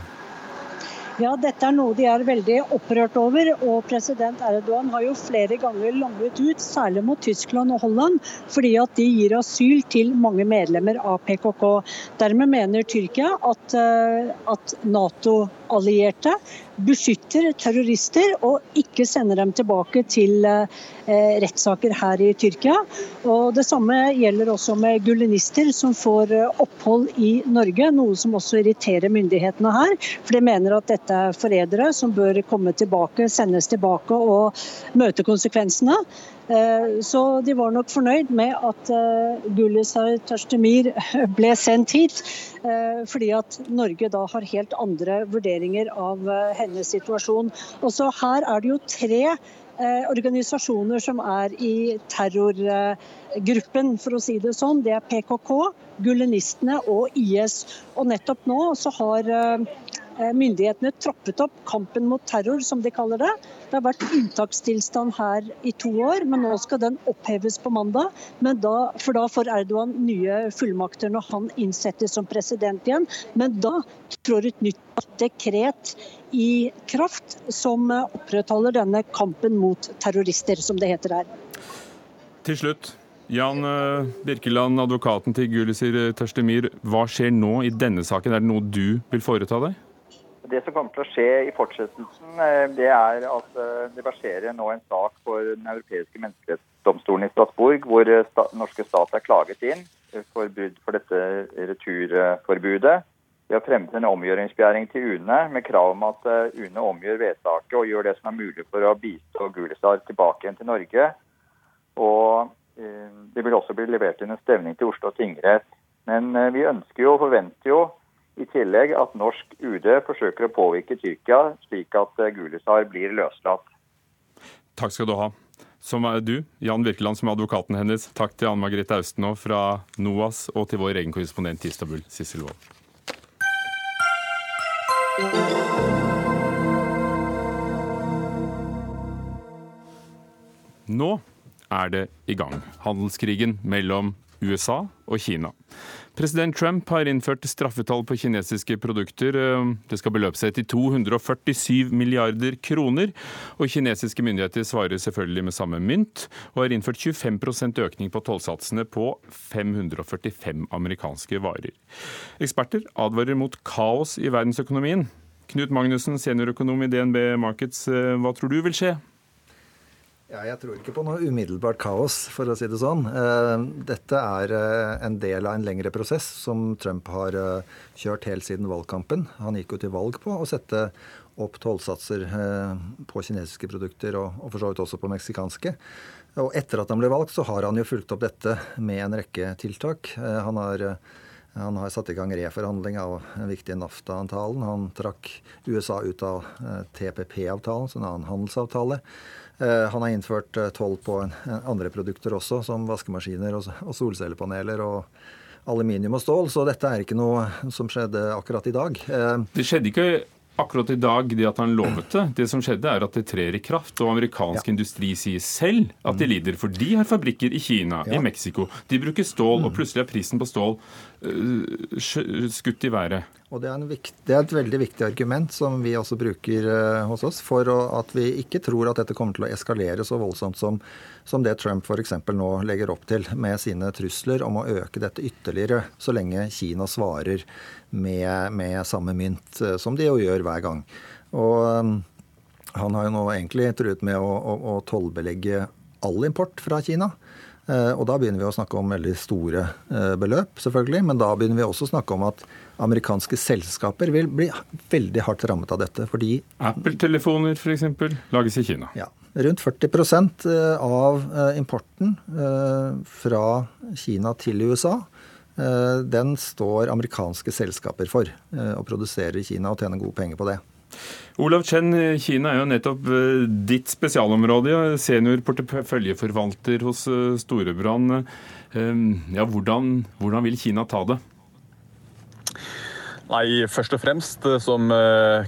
[SPEAKER 5] Ja, dette er noe de er veldig opprørt over. Og president Erdogan har jo flere ganger langet ut, særlig mot Tyskland og Holland, fordi at de gir asyl til mange medlemmer av PKK. Dermed mener Tyrkia at, at at Nato-allierte beskytter terrorister og ikke sender dem tilbake til eh, rettssaker her i Tyrkia. Og Det samme gjelder også med gulenister som får eh, opphold i Norge, noe som også irriterer myndighetene her. For de mener at dette er forrædere som bør komme tilbake, sendes tilbake og møte konsekvensene. Eh, så de var nok fornøyd med at eh, Gulisar Tashtemir ble sendt hit, eh, fordi at Norge da har helt andre vurderinger av hennes situasjon. Også her er det jo tre organisasjoner som er i terrorgruppen, for å si det sånn. Det er PKK, gulenistene og IS. Og nettopp nå så har myndighetene trappet opp kampen mot terror, som de kaller det. Det har vært unntakstilstand her i to år, men nå skal den oppheves på mandag. Da, for da får Erdogan nye fullmakter når han innsettes som president igjen. Men da trår et nytt dekret i kraft som opprettholder denne kampen mot terrorister, som det heter her.
[SPEAKER 1] Til slutt, Jan eh, Birkeland, advokaten til Gulisir Tørstemir. Hva skjer nå i denne saken? Er det noe du vil foreta deg?
[SPEAKER 6] Det som kommer til å skje i fortsettelsen, eh, det er at eh, det verserer nå en sak for Den europeiske menneskerettsdomstolen i Strasbourg, hvor den norske stat er klaget inn for brudd for dette returforbudet. Vi har fremmet en omgjøringsbegjæring til UNE med krav om at UNE omgjør vedtaket og gjør det som er mulig for å bistå Gulisar tilbake igjen til Norge. Og Det vil også bli levert inn en stevning til Oslo tingrett. Men vi ønsker jo og forventer jo i tillegg at norsk UD forsøker å påvirke Tyrkia slik at eh, Gulisar blir løslatt.
[SPEAKER 1] Takk skal du ha. Som er du, Jan Virkeland, som er advokaten hennes. Takk til Anne Margrethe Austenå fra NOAS, og til vår egen korrespondent i Istanbul, Sissel Wold. Nå er det i gang. Handelskrigen mellom USA og Kina. President Trump har innført straffetall på kinesiske produkter. Det skal beløpe seg til 247 milliarder kroner. Og kinesiske myndigheter svarer selvfølgelig med samme mynt, og har innført 25% økning på tollsatsene på 545 amerikanske varer. Eksperter advarer mot kaos i verdensøkonomien. Knut Magnussen, seniorøkonom i DNB Markets, hva tror du vil skje?
[SPEAKER 8] Ja, jeg tror ikke på noe umiddelbart kaos, for å si det sånn. Dette er en del av en lengre prosess som Trump har kjørt helt siden valgkampen. Han gikk jo til valg på å sette opp tollsatser på kinesiske produkter, og for så vidt også på meksikanske. Og etter at han ble valgt, så har han jo fulgt opp dette med en rekke tiltak. Eh, han har, eh, han har satt i gang reforhandling av den viktige NAFTA-avtalen. Han trakk USA ut av eh, TPP-avtalen, som en annen handelsavtale. Han har innført toll på andre produkter også, som vaskemaskiner og solcellepaneler. og aluminium og stål, så dette er ikke noe som skjedde akkurat i dag.
[SPEAKER 1] Det skjedde ikke akkurat i dag det at han lovet det. Det som skjedde, er at det trer i kraft. Og amerikansk ja. industri sier selv at de mm. lider. For de har fabrikker i Kina, ja. i Mexico. De bruker stål, og mm. plutselig er prisen på stål skutt i været.
[SPEAKER 8] Og det er, viktig, det er, et veldig viktig argument som vi også bruker uh, hos oss, for at vi ikke tror at dette kommer til å eskalere så voldsomt som, som det Trump f.eks. nå legger opp til med sine trusler om å øke dette ytterligere, så lenge Kina svarer med, med samme mynt, uh, som de jo gjør hver gang. Og han har jo nå egentlig truet med å, å, å tollbelegge all import fra Kina. Eh, og da begynner vi å snakke om veldig store eh, beløp, selvfølgelig. Men da begynner vi også å snakke om at amerikanske selskaper vil bli veldig hardt rammet av dette. fordi
[SPEAKER 1] Apple-telefoner f.eks. lages i Kina.
[SPEAKER 8] Ja. Rundt 40 eh, av importen fra Kina til USA den står amerikanske selskaper for. Og produserer i Kina og tjener gode penger på det.
[SPEAKER 1] Olav Chen, Kina er jo nettopp eh, ditt spesialområde. Seniorporteføljeforvalter hos eh, Storebrand. Ehm, ja, hvordan, hvordan vil Kina ta det?
[SPEAKER 9] Nei, Først og fremst, eh, som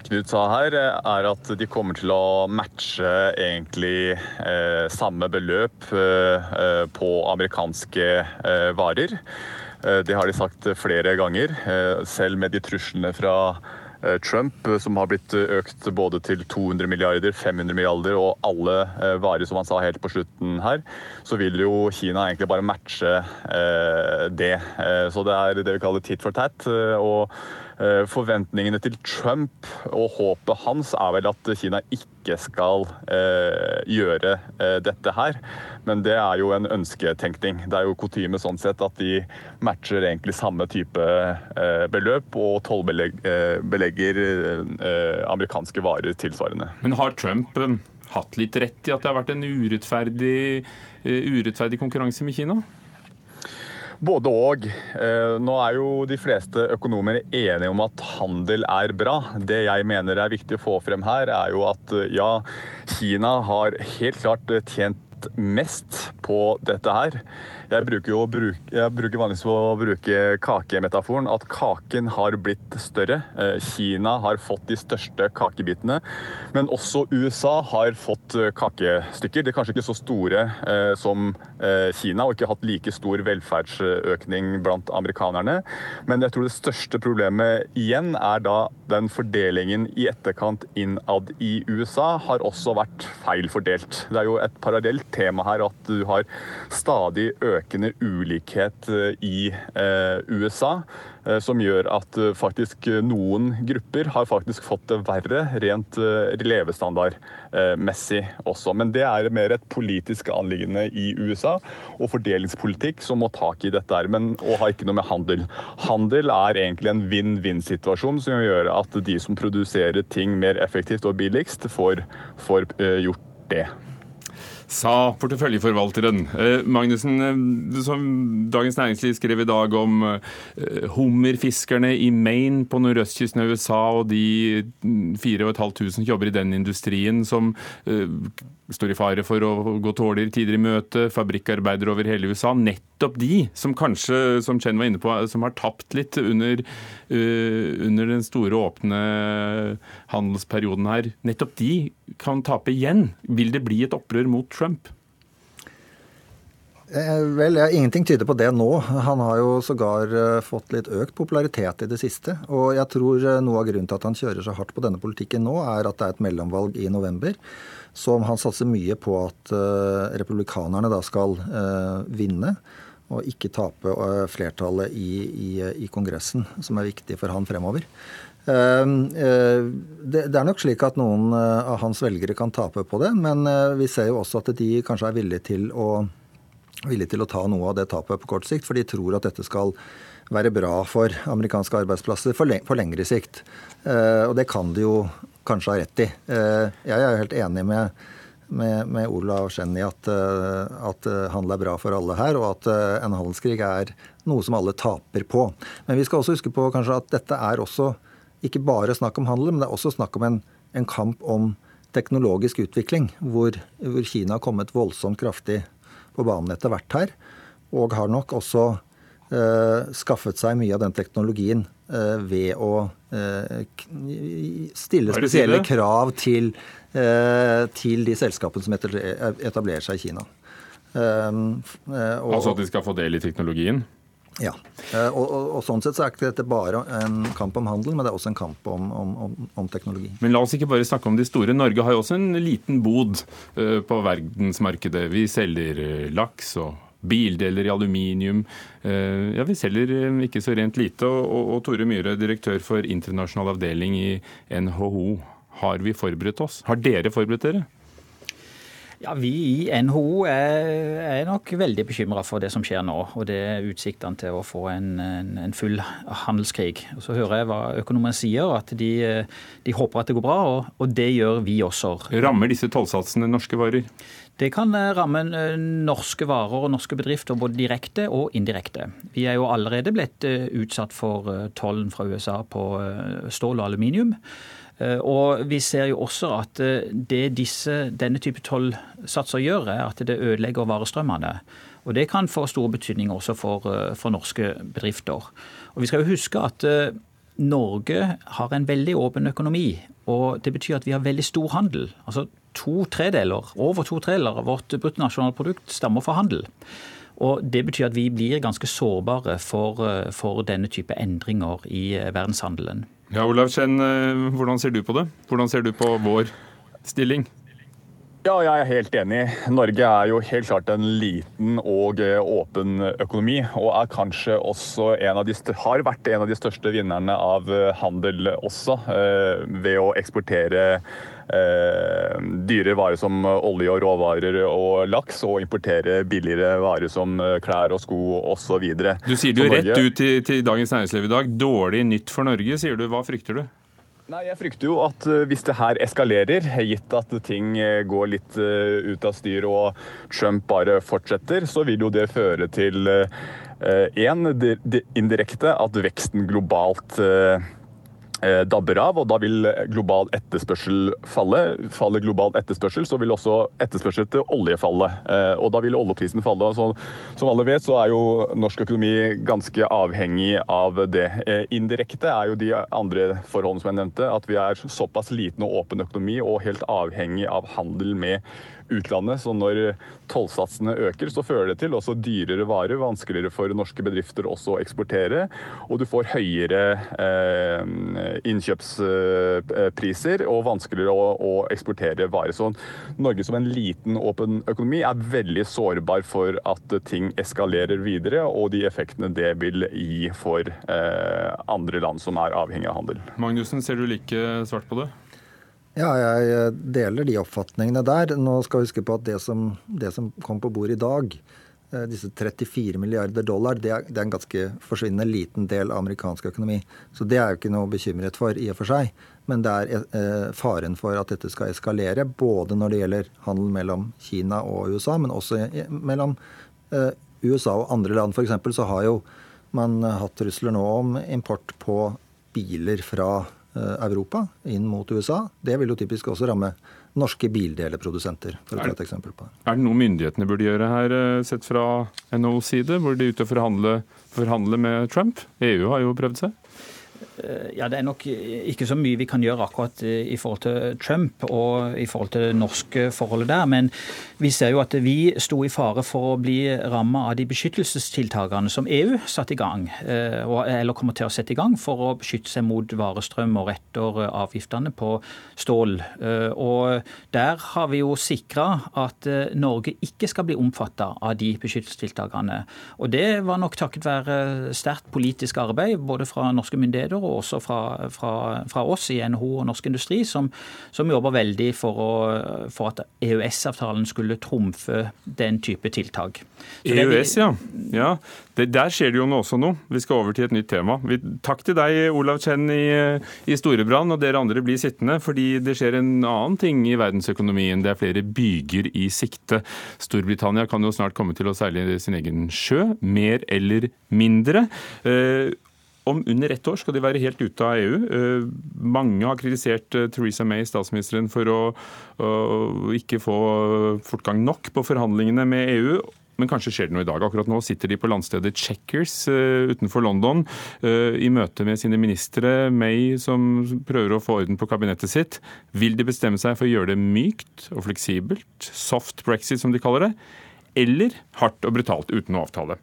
[SPEAKER 9] Knut sa her, er at de kommer til å matche egentlig eh, samme beløp eh, på amerikanske eh, varer. Det har de sagt flere ganger. Selv med de truslene fra Eh, Trump, eh, som har blitt eh, økt både til 200 milliarder, 500 milliarder og alle varer, som han sa helt på slutten her, så vil jo Kina egentlig bare matche det. Så det er det vi kaller tit for tat. og Eh, forventningene til Trump og håpet hans er vel at Kina ikke skal eh, gjøre eh, dette her. Men det er jo en ønsketenkning. Det er jo kutyme sånn sett at de matcher egentlig samme type beløp og tollbelegger amerikanske varer tilsvarende.
[SPEAKER 1] Men har Trump hatt litt rett i at det har vært en urettferdig, urettferdig konkurranse med Kina?
[SPEAKER 9] Både og. Eh, nå er jo de fleste økonomer enige om at handel er bra. Det jeg mener er viktig å få frem her, er jo at eh, ja, Kina har helt klart tjent mest på dette her. Jeg bruker jo bruk, jeg bruker vanligvis å bruke kakemetaforen. At kaken har blitt større. Eh, Kina har fått de største kakebitene. Men også USA har fått eh, kakestykker. De er kanskje ikke så store eh, som Kina, og ikke hatt like stor velferdsøkning blant amerikanerne. Men jeg tror det største problemet igjen er da den fordelingen i etterkant innad i USA har også vært feil fordelt. Det er jo et parallelt tema her at du har stadig økende økende ulikhet eh, i eh, USA, eh, som gjør at faktisk noen grupper har faktisk fått det verre rent levestandardmessig også. Men det er mer et politisk anliggende i USA og fordelingspolitikk som må tak i dette, men, og har ikke noe med handel. Handel er egentlig en vinn-vinn-situasjon som gjør at de som produserer ting mer effektivt og billigst, får, får gjort det
[SPEAKER 1] sa porteføljeforvalteren. Eh, Magnussen, eh, som Dagens Næringsliv skrev i dag om eh, hummerfiskerne i Maine på nordøstkysten av USA og de 4500 som jobber i den industrien, som står i fare for å gå dårligere tider i møte, fabrikkarbeidere over hele USA. Nettopp de som kanskje, som Chen var inne på, som har tapt litt under, under den store åpne handelsperioden her, nettopp de kan tape igjen. Vil det bli et opprør mot Trump?
[SPEAKER 8] Eh, vel, Ingenting tyder på det nå. Han har jo sågar uh, fått litt økt popularitet i det siste. Og jeg tror uh, noe av grunnen til at han kjører så hardt på denne politikken nå, er at det er et mellomvalg i november som han satser mye på at republikanerne da skal vinne. og ikke tape flertallet i, i, i, Kongressen, som er viktig for han fremover. Det er nok slik at noen av hans velgere kan tape på det, men vi ser jo også at de kanskje er villige til å, villige til å ta noe av det tapet på kort sikt, for de tror at dette skal være bra for amerikanske arbeidsplasser på lengre sikt. Og det kan de jo kanskje ha rett i. Jeg er jo helt enig med med, med Olav i at, eh, at, eh, handel er bra for alle her, og at eh, en handelskrig er noe som alle taper på. Men vi skal også huske på kanskje at dette er også ikke bare snakk om handel, men det er også snakk om en, en kamp om teknologisk utvikling, hvor, hvor, Kina har kommet voldsomt kraftig på banen etter hvert her, og har nok også eh, skaffet seg mye av den teknologien eh, ved å eh, stille spesielle krav til Eh, til de selskapene som etablerer seg i Kina.
[SPEAKER 1] Eh, og, altså at de skal få del i teknologien?
[SPEAKER 8] Ja. Eh, og, og, og, sånn sett så er ikke dette bare en kamp om handel, men det er også en kamp om, om, om, teknologi.
[SPEAKER 1] Men la oss ikke bare snakke om de store. Norge har jo også en liten bod på verdensmarkedet. Vi selger laks og bildeler i aluminium. Ja, Vi selger ikke så rent lite. Og, og Tore Myhre, direktør for internasjonal avdeling i NHO. Har vi forberedt oss? Har dere forberedt dere?
[SPEAKER 10] Ja, Vi i NHO er, er nok veldig bekymra for det som skjer nå. Og det er utsiktene til å få en, en, en, full handelskrig. Og Så hører jeg hva økonomene sier, at de, de, håper at det går bra. Og, og det gjør vi også.
[SPEAKER 1] Rammer disse tollsatsene norske varer?
[SPEAKER 10] Det kan eh, ramme eh, norske varer og norske bedrifter både direkte og indirekte. Vi er jo allerede blitt eh, utsatt for tollen fra USA på stål og aluminium. Eh, og vi ser jo også at eh, det disse, denne type tollsatser gjør, er at det ødelegger varestrømmene. Og Det kan få store betydninger også for, eh, for, norske bedrifter. Og Vi skal jo huske at Norge har en veldig åpen økonomi. og Det betyr at vi har veldig stor handel. Altså to tredeler, Over to tredeler av vårt bruttonasjonalprodukt stammer fra handel. Og Det betyr at vi blir ganske sårbare for, for denne type endringer i verdenshandelen.
[SPEAKER 1] Ja, Olav Kjenn, eh, hvordan ser du på det? Hvordan ser du på vår stilling?
[SPEAKER 9] Ja, jeg er helt enig. Norge er jo helt klart en liten og eh, åpen økonomi. Og er kanskje også en av de, har vært en av de største vinnerne av eh, handel også, ved å eksportere dyre varer som olje og råvarer og laks, og importere billigere varer som eh, klær og sko osv.
[SPEAKER 1] Du sier det jo rett ut til, til Dagens Næringsliv i dag. Dårlig nytt for Norge, sier du. Hva frykter du?
[SPEAKER 9] Nei, Jeg frykter jo at eh, hvis det her eskalerer, gitt at ting eh, går litt ut av styr og Trump bare fortsetter, så vil jo det føre til én, indirekte at veksten globalt Eh, dabber av, og da vil global etterspørsel falle. Faller global etterspørsel, så vil også etterspørsel til olje falle. Eh, og da vil oljeprisen falle. Så, som alle vet, så er jo norsk økonomi ganske avhengig av det. Eh, indirekte er jo de andre forholdene som jeg nevnte, at vi er såpass liten og åpen økonomi og helt avhengig av handel med utlandet. Så når tollsatsene øker, så fører det til også dyrere varer, vanskeligere for norske bedrifter også å eksportere. Og du får høyere eh, innkjøpspriser og vanskeligere å, å, eksportere varer. Så Norge som en liten, åpen økonomi er veldig sårbar for at ting eskalerer videre, og de effektene det vil gi for eh, andre land som er avhengig av handel.
[SPEAKER 1] Magnussen, ser du like svart på det?
[SPEAKER 8] Ja, jeg eh, deler de oppfatningene der. Nå skal vi huske på at det som, det som kom på bordet i dag, eh, disse 34 milliarder dollar, det er, det er, en ganske forsvinnende liten del av amerikansk økonomi. Så det er jo ikke noe bekymret for i og for seg. Men det er eh, faren for at dette skal eskalere, både når det gjelder handel mellom Kina og USA, men også mellom eh, USA og andre land. F.eks. så har jo man hatt trusler nå om import på biler fra Eh, Europa inn mot USA. Det vil jo typisk også ramme norske bildeleprodusenter, for å ta et eksempel på det.
[SPEAKER 1] Er det noe myndighetene burde gjøre her, eh, sett fra NHOs side? Burde de ut og forhandler forhandle med Trump? EU har jo prøvd seg.
[SPEAKER 10] Eh, ja, Det er nok ikke så mye vi kan gjøre akkurat i forhold til Trump og i forhold til det norske forholdet der. Men vi ser jo at vi sto i fare for å bli ramma av de beskyttelsestiltakene som EU satte i gang, eh, eller kommer til å sette i gang, for å beskytte seg mot varestrøm og retter avgiftene på stål. Eh, og der har vi jo sikra at Norge ikke skal bli omfatta av de beskyttelsestiltakene. Og det var nok takket være sterkt politisk arbeid både fra norske myndigheter og også fra, fra, fra oss i NHO og Norsk Industri, som, som jobber veldig for, å, for at EØS-avtalen skulle trumfe den type tiltak.
[SPEAKER 1] EØS, ja. ja. Det, der skjer det jo nå også noe. Vi skal over til et nytt tema. Vi, takk til deg, Olav Chen i, i Storebrand, og dere andre blir sittende, fordi det skjer en annen ting i verdensøkonomien. Det er flere byger i sikte. Storbritannia kan jo snart komme til å seile sin egen sjø, mer eller mindre. Eh, om under ett år skal de være helt ute av EU. Eh, mange har kritisert eh, Theresa May, statsministeren, for å, å ikke få fortgang nok på forhandlingene med EU. Men kanskje skjer det noe i dag. Akkurat nå sitter de på landstedet Checkers uh, utenfor London i møte med sine ministre. May som prøver å få orden på kabinettet sitt. Vil de bestemme seg for å gjøre det mykt og fleksibelt? Soft brexit, som de kaller det. Eller hardt og brutalt uten å avtale?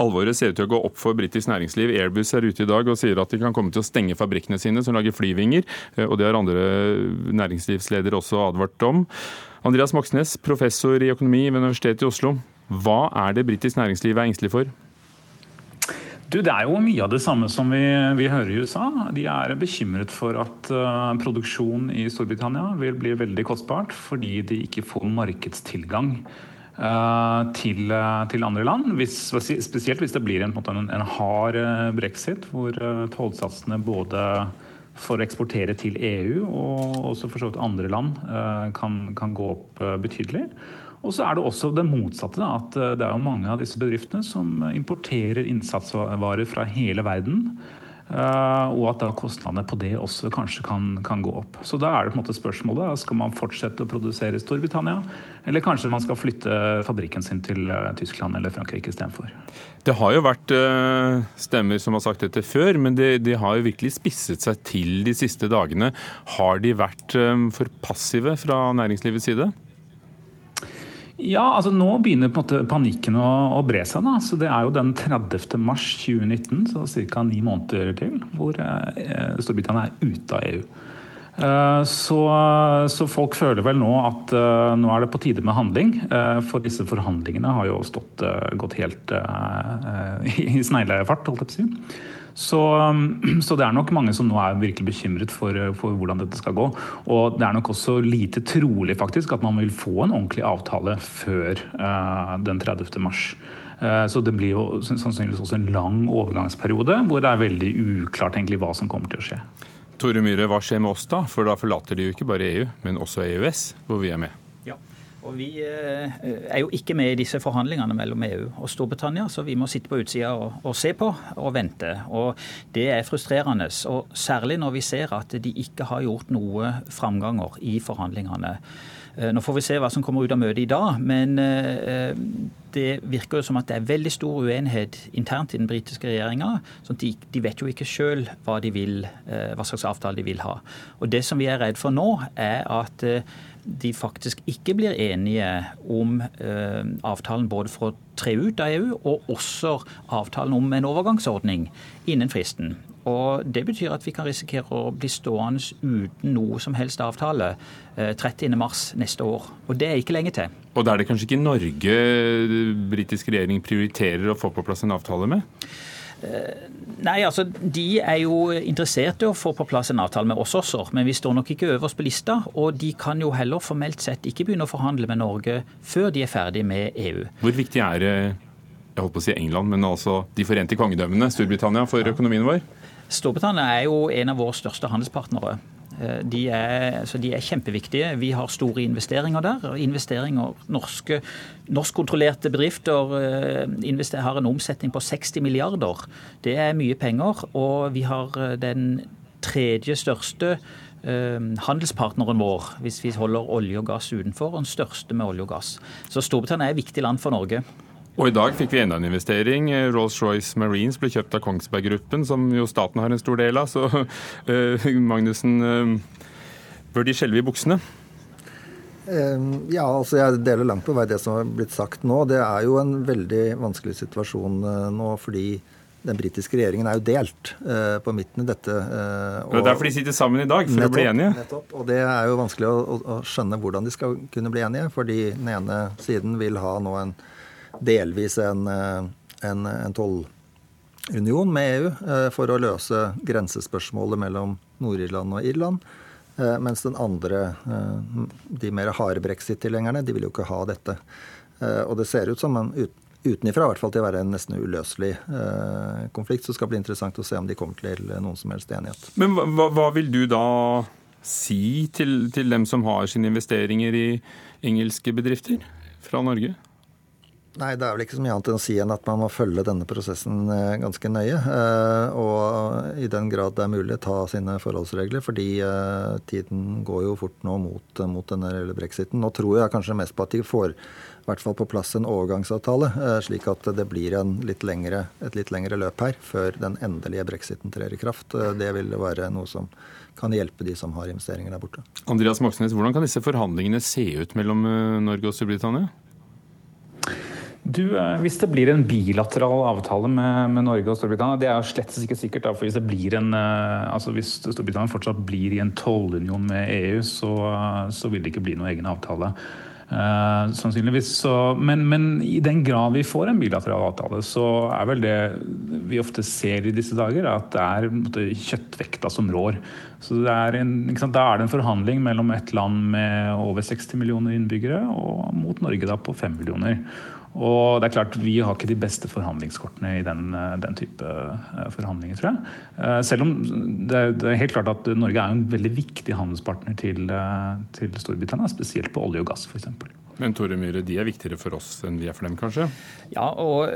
[SPEAKER 1] Alvoret ser ut til å gå opp for britisk næringsliv. Airbus er ute i dag og sier at de kan komme til å stenge fabrikkene sine som lager flyvinger, eh, og det har andre næringslivsledere også advart om. Andreas Moxnes, professor i økonomi ved Universitetet i Oslo. Hva er det britisk næringsliv er engstelig for?
[SPEAKER 11] Du, det er jo mye av det samme som vi, vi, hører i USA. De er bekymret for at uh, produksjon i Storbritannia vil bli veldig kostbart fordi de ikke får markedstilgang til, eh, til, andre land. Hvis, spesielt hvis det blir en, en, en hard eh, brexit, hvor tollsatsene både for å eksportere til EU og også for så vidt andre land kan, kan gå opp betydelig. Og så er det også det motsatte. At det er jo mange av disse bedriftene som importerer innsatsvarer fra hele verden. Uh, og at da kostnadene på det også kanskje kan, kan, gå opp. Så da er det på en måte spørsmålet skal man fortsette å produsere i Storbritannia, eller kanskje man skal flytte fabrikken sin til uh, Tyskland eller Frankrike istedenfor.
[SPEAKER 1] Det har jo vært uh, stemmer som har sagt dette før, men de, de, har jo virkelig spisset seg til de siste dagene. Har de vært for passive fra næringslivets side?
[SPEAKER 11] Ja, altså Nå begynner panikken å, å bre seg. da, så Det er jo den 30. mars 2019, så ca. ni måneder til, hvor eh, Storbritannia er ute av EU. Eh, så, så, folk føler vel nå at uh, nå er det på tide med handling. Uh, for disse forhandlingene har jo stått, gått helt i sneglefart, holdt jeg på å si. Så, så, det er nok mange som nå er virkelig bekymret for, for, hvordan dette skal gå. Og det er nok også lite trolig faktisk at man vil få en ordentlig avtale før uh, den 30. mars. Uh, så det blir jo sannsynligvis også en lang overgangsperiode hvor det er veldig uklart egentlig hva som kommer til å skje.
[SPEAKER 1] Tore Myhre, hva skjer med oss da? For da forlater de jo ikke bare EU, men også EØS, hvor vi er med.
[SPEAKER 10] Og Vi eh, er jo ikke med i disse forhandlingene mellom EU og Storbritannia, så vi må sitte på utsida og, og, se på og vente. Og Det er frustrerende, og særlig når vi ser at de ikke har gjort noe framganger i forhandlingene. Eh, nå får vi se hva som kommer ut av møtet i dag, men eh, det virker jo som at det er veldig stor uenighet internt i den britiske regjeringa. Så de, de, vet jo ikke sjøl hva, hva slags avtale de vil ha. Og Det som vi er redd for nå, er at de faktisk ikke blir enige om eh, avtalen både for å tre ut av EU, og også avtalen om en overgangsordning innen fristen. Og Det betyr at vi kan risikere å bli stående uten noe som helst avtale eh, 30.3 neste år. Og det er ikke lenge til.
[SPEAKER 1] Og da er det kanskje ikke Norge britisk regjering prioriterer å få på plass en avtale med?
[SPEAKER 10] Eh, nei, altså De er jo interessert i å få på plass en avtale med oss også, men vi står nok ikke øverst på lista. Og de kan jo heller formelt sett ikke begynne å forhandle med Norge før de er ferdig med EU.
[SPEAKER 1] Hvor viktig er jeg holdt på å si England, men altså De forente kongedømmene, Storbritannia, for økonomien vår?
[SPEAKER 10] Storbritannia er jo en av våre største handelspartnere. Eh, de er, altså de er, kjempeviktige. Vi har store investeringer der. Investeringer, norske, Norskkontrollerte bedrifter eh, har en omsetning på 60 milliarder. Det er mye penger. Og vi har eh, den tredje største handelspartneren vår, hvis vi holder olje og gass utenfor, og den største med olje og gass. Så Storbritannia er et viktig land for Norge.
[SPEAKER 1] Og i dag fikk vi enda en investering. Rolls-Royce Marines ble kjøpt av Kongsberg Gruppen, som jo staten har en stor del av. Så uh, Magnussen, uh, bør de skjelve i buksene?
[SPEAKER 8] Ja, altså jeg deler langt på vei det som har blitt sagt nå. Det er jo en veldig vanskelig situasjon nå fordi den britiske regjeringen er jo delt på midten i dette.
[SPEAKER 1] Og, det er derfor de sitter sammen i dag, for nettopp, å bli enige?
[SPEAKER 8] Nettopp. Og det er jo vanskelig å, å, skjønne hvordan de skal kunne bli enige. Fordi den ene siden vil ha nå en delvis en, eh, en, en tollunion med EU uh, for å løse grensespørsmålet mellom Nord-Irland og Irland. Mens den andre, de mer harde brexit-tilhengerne, de vil jo ikke ha dette. Og det ser ut som en ut, utenifra i hvert fall til å være en nesten uløselig eh, konflikt. Så det skal bli interessant å se om de kommer til noen som helst enighet.
[SPEAKER 1] Men hva, hva vil du da si til, til, dem som har sine investeringer i engelske bedrifter fra Norge?
[SPEAKER 8] Nei, Det er vel ikke så mye annet enn å si enn at man må følge denne prosessen eh, ganske nøye. Eh, og i den grad det er mulig, ta sine forholdsregler. Fordi eh, tiden går jo fort nå mot, mot denne brexiten. Nå tror jeg kanskje mest på at de får i hvert fall på plass en overgangsavtale, slik at det blir litt lengre, et litt lengre løp her før den endelige brexiten trer i kraft. Det vil være noe som kan hjelpe de som har investeringer der borte.
[SPEAKER 1] Andreas Moxnes, hvordan kan disse forhandlingene se ut mellom Norge og Storbritannia?
[SPEAKER 11] Du, eh, Hvis det blir en bilateral avtale med, med, Norge og Storbritannia, det er jo slett ikke sikkert. Da, for Hvis en, eh, altså hvis Storbritannia fortsatt blir i en tollunion med EU, så, så, vil det ikke bli noen egen avtale. Uh, sannsynligvis. Så, men, men, i den grad vi får en bilateral avtale, så er vel det vi ofte ser i disse dager, at det er måte, kjøttvekta som rår. Så er en, Da er det en forhandling mellom et land med over 60 millioner innbyggere og mot Norge da på 5 millioner. Og det er klart, Vi har ikke de beste forhandlingskortene i den, eh, den type eh, forhandlinger, tror jeg. Eh, selv om det er, helt klart at Norge er en veldig viktig handelspartner til, til Storbritannia, spesielt på olje og gass f.eks.
[SPEAKER 1] Men Tore Myhre, de er viktigere for oss enn vi er for dem, kanskje?
[SPEAKER 10] Ja, og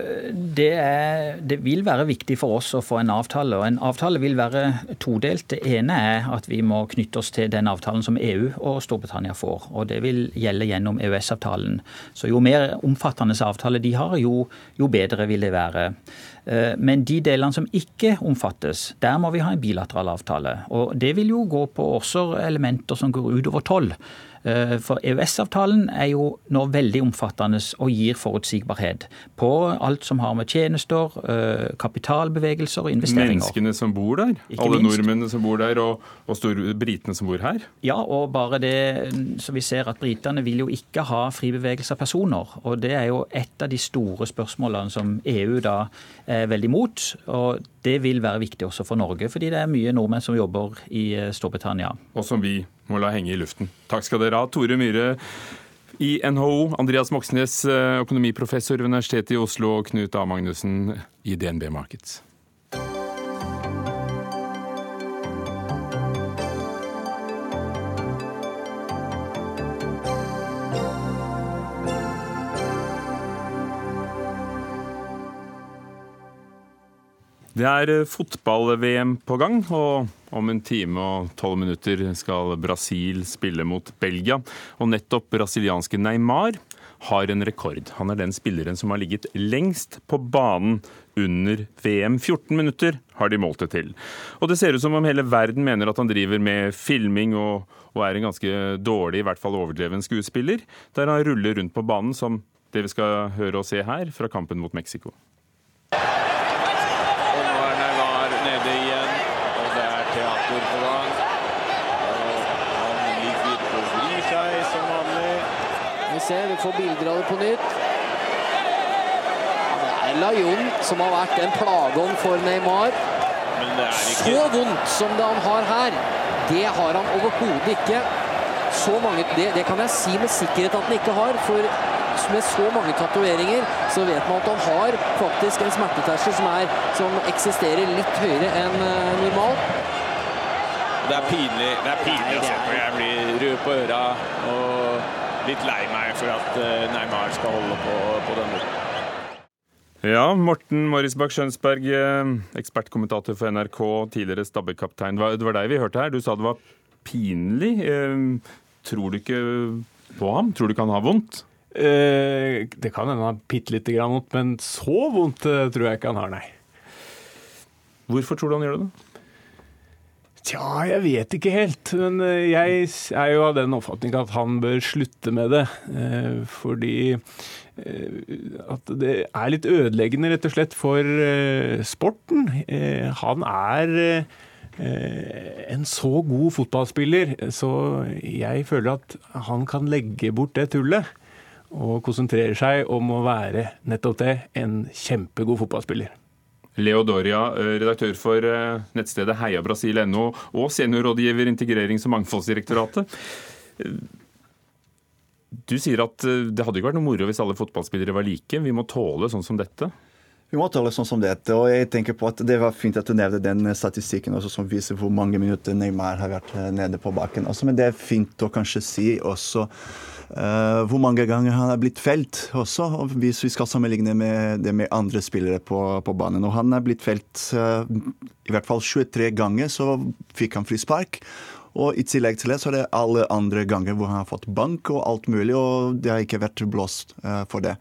[SPEAKER 10] det, er, det, vil være viktig for oss å få en avtale. Og en avtale vil være todelt. Det ene er at vi må knytte oss til den avtalen som EU og Storbritannia får. Og det vil gjelde gjennom EØS-avtalen. Så jo mer omfattende avtale de har, jo, jo bedre vil det være. Eh, men de delene som ikke omfattes, der må vi ha en bilateral avtale. Og det vil jo gå på også elementer som går utover toll. Eh, for EØS-avtalen er jo nå veldig omfattende og gir forutsigbarhet på alt som har med tjenester, eh, kapitalbevegelser og investeringer.
[SPEAKER 1] Menneskene som bor der? Ikke Alle minst. nordmennene som bor der, og, og britene som bor her?
[SPEAKER 10] Ja, og bare det så vi ser at britene vil jo ikke ha fri bevegelse av personer. Og det er jo et av de store spørsmålene som EU da er veldig mot. Og det vil være viktig også for Norge, fordi det er mye nordmenn som jobber i eh, Storbritannia.
[SPEAKER 1] Og som vi må la henge i luften. Takk skal dere ha. Tore Myhre i NHO, Andreas Moxnes, eh, økonomiprofessor ved Universitetet i Oslo, og Knut A. Magnussen i DNB Markets. Det er eh, fotball-VM på gang, og om en time og tolv minutter skal Brasil spille mot Belgia. Og nettopp brasilianske Neymar har en rekord. Han er den spilleren som har ligget lengst på banen under VM. 14 minutter har de målt det til. Og det ser ut som om hele verden mener at han driver med filming og, og er en ganske dårlig, i hvert fall overdreven skuespiller, der han ruller rundt på banen som det vi skal høre og se her fra kampen mot Mexico.
[SPEAKER 12] Se, vi får bilder av det på nytt. Det er Lajon som har vært en plageånd for Neymar. Så vondt som det han har her, det har han overhodet ikke. Så mange, det, det, kan jeg si med sikkerhet at han ikke har. For med så mange tatoveringer, så vet man at han har faktisk en smerteterskel som, som eksisterer litt høyere enn uh, normalt.
[SPEAKER 13] Det er pinlig, det er pinlig å se på. Jeg blir rød på øra. og litt lei meg for at eh, Neymar skal holde på på den måten.
[SPEAKER 1] Ja, Morten Morisbakk Skjønsberg, eh, ekspertkommentator for NRK, tidligere Stabæk-kaptein. Det var deg vi hørte her. Du sa det var pinlig. Eh, tror du ikke på ham? Tror du ikke han har vondt?
[SPEAKER 14] Eh, det kan hende han har bitte lite grann vondt, men så vondt tror jeg ikke han har, nei.
[SPEAKER 1] Hvorfor tror du han gjør det? da?
[SPEAKER 14] Tja, jeg vet ikke helt. Men eh, jeg er jo av den oppfatning at han bør slutte med det. Eh, fordi eh, at det er litt ødeleggende, rett og slett, for sporten. Han er en så god fotballspiller, så jeg føler at han kan legge bort det tullet. Og konsentrere seg om å være nettopp det, en kjempegod fotballspiller.
[SPEAKER 1] Leo Doria, eh, redaktør for eh, nettstedet heiabrasil.no og seniorrådgiver Integrerings- og mangfoldsdirektoratet. Eh, du sier at det hadde ikke vært noe moro hvis alle fotballspillere var like. Vi må tåle sånn som dette?
[SPEAKER 15] Vi må tåle sånn som dette. og jeg tenker på at Det var fint at du nevnte den statistikken også, som viser hvor mange minutter Neymar har vært nede på bakken. Også, men det er fint å kanskje si også hvor mange ganger han er blitt felt også, hvis vi skal sammenligne med det med andre spillere på, på banen. Og han er blitt felt uh, i hvert fall 23 ganger, så fikk han frispark. Og i tillegg til det så er det alle andre ganger hvor han har fått bank og alt mulig, og det har ikke vært blåst uh, for det.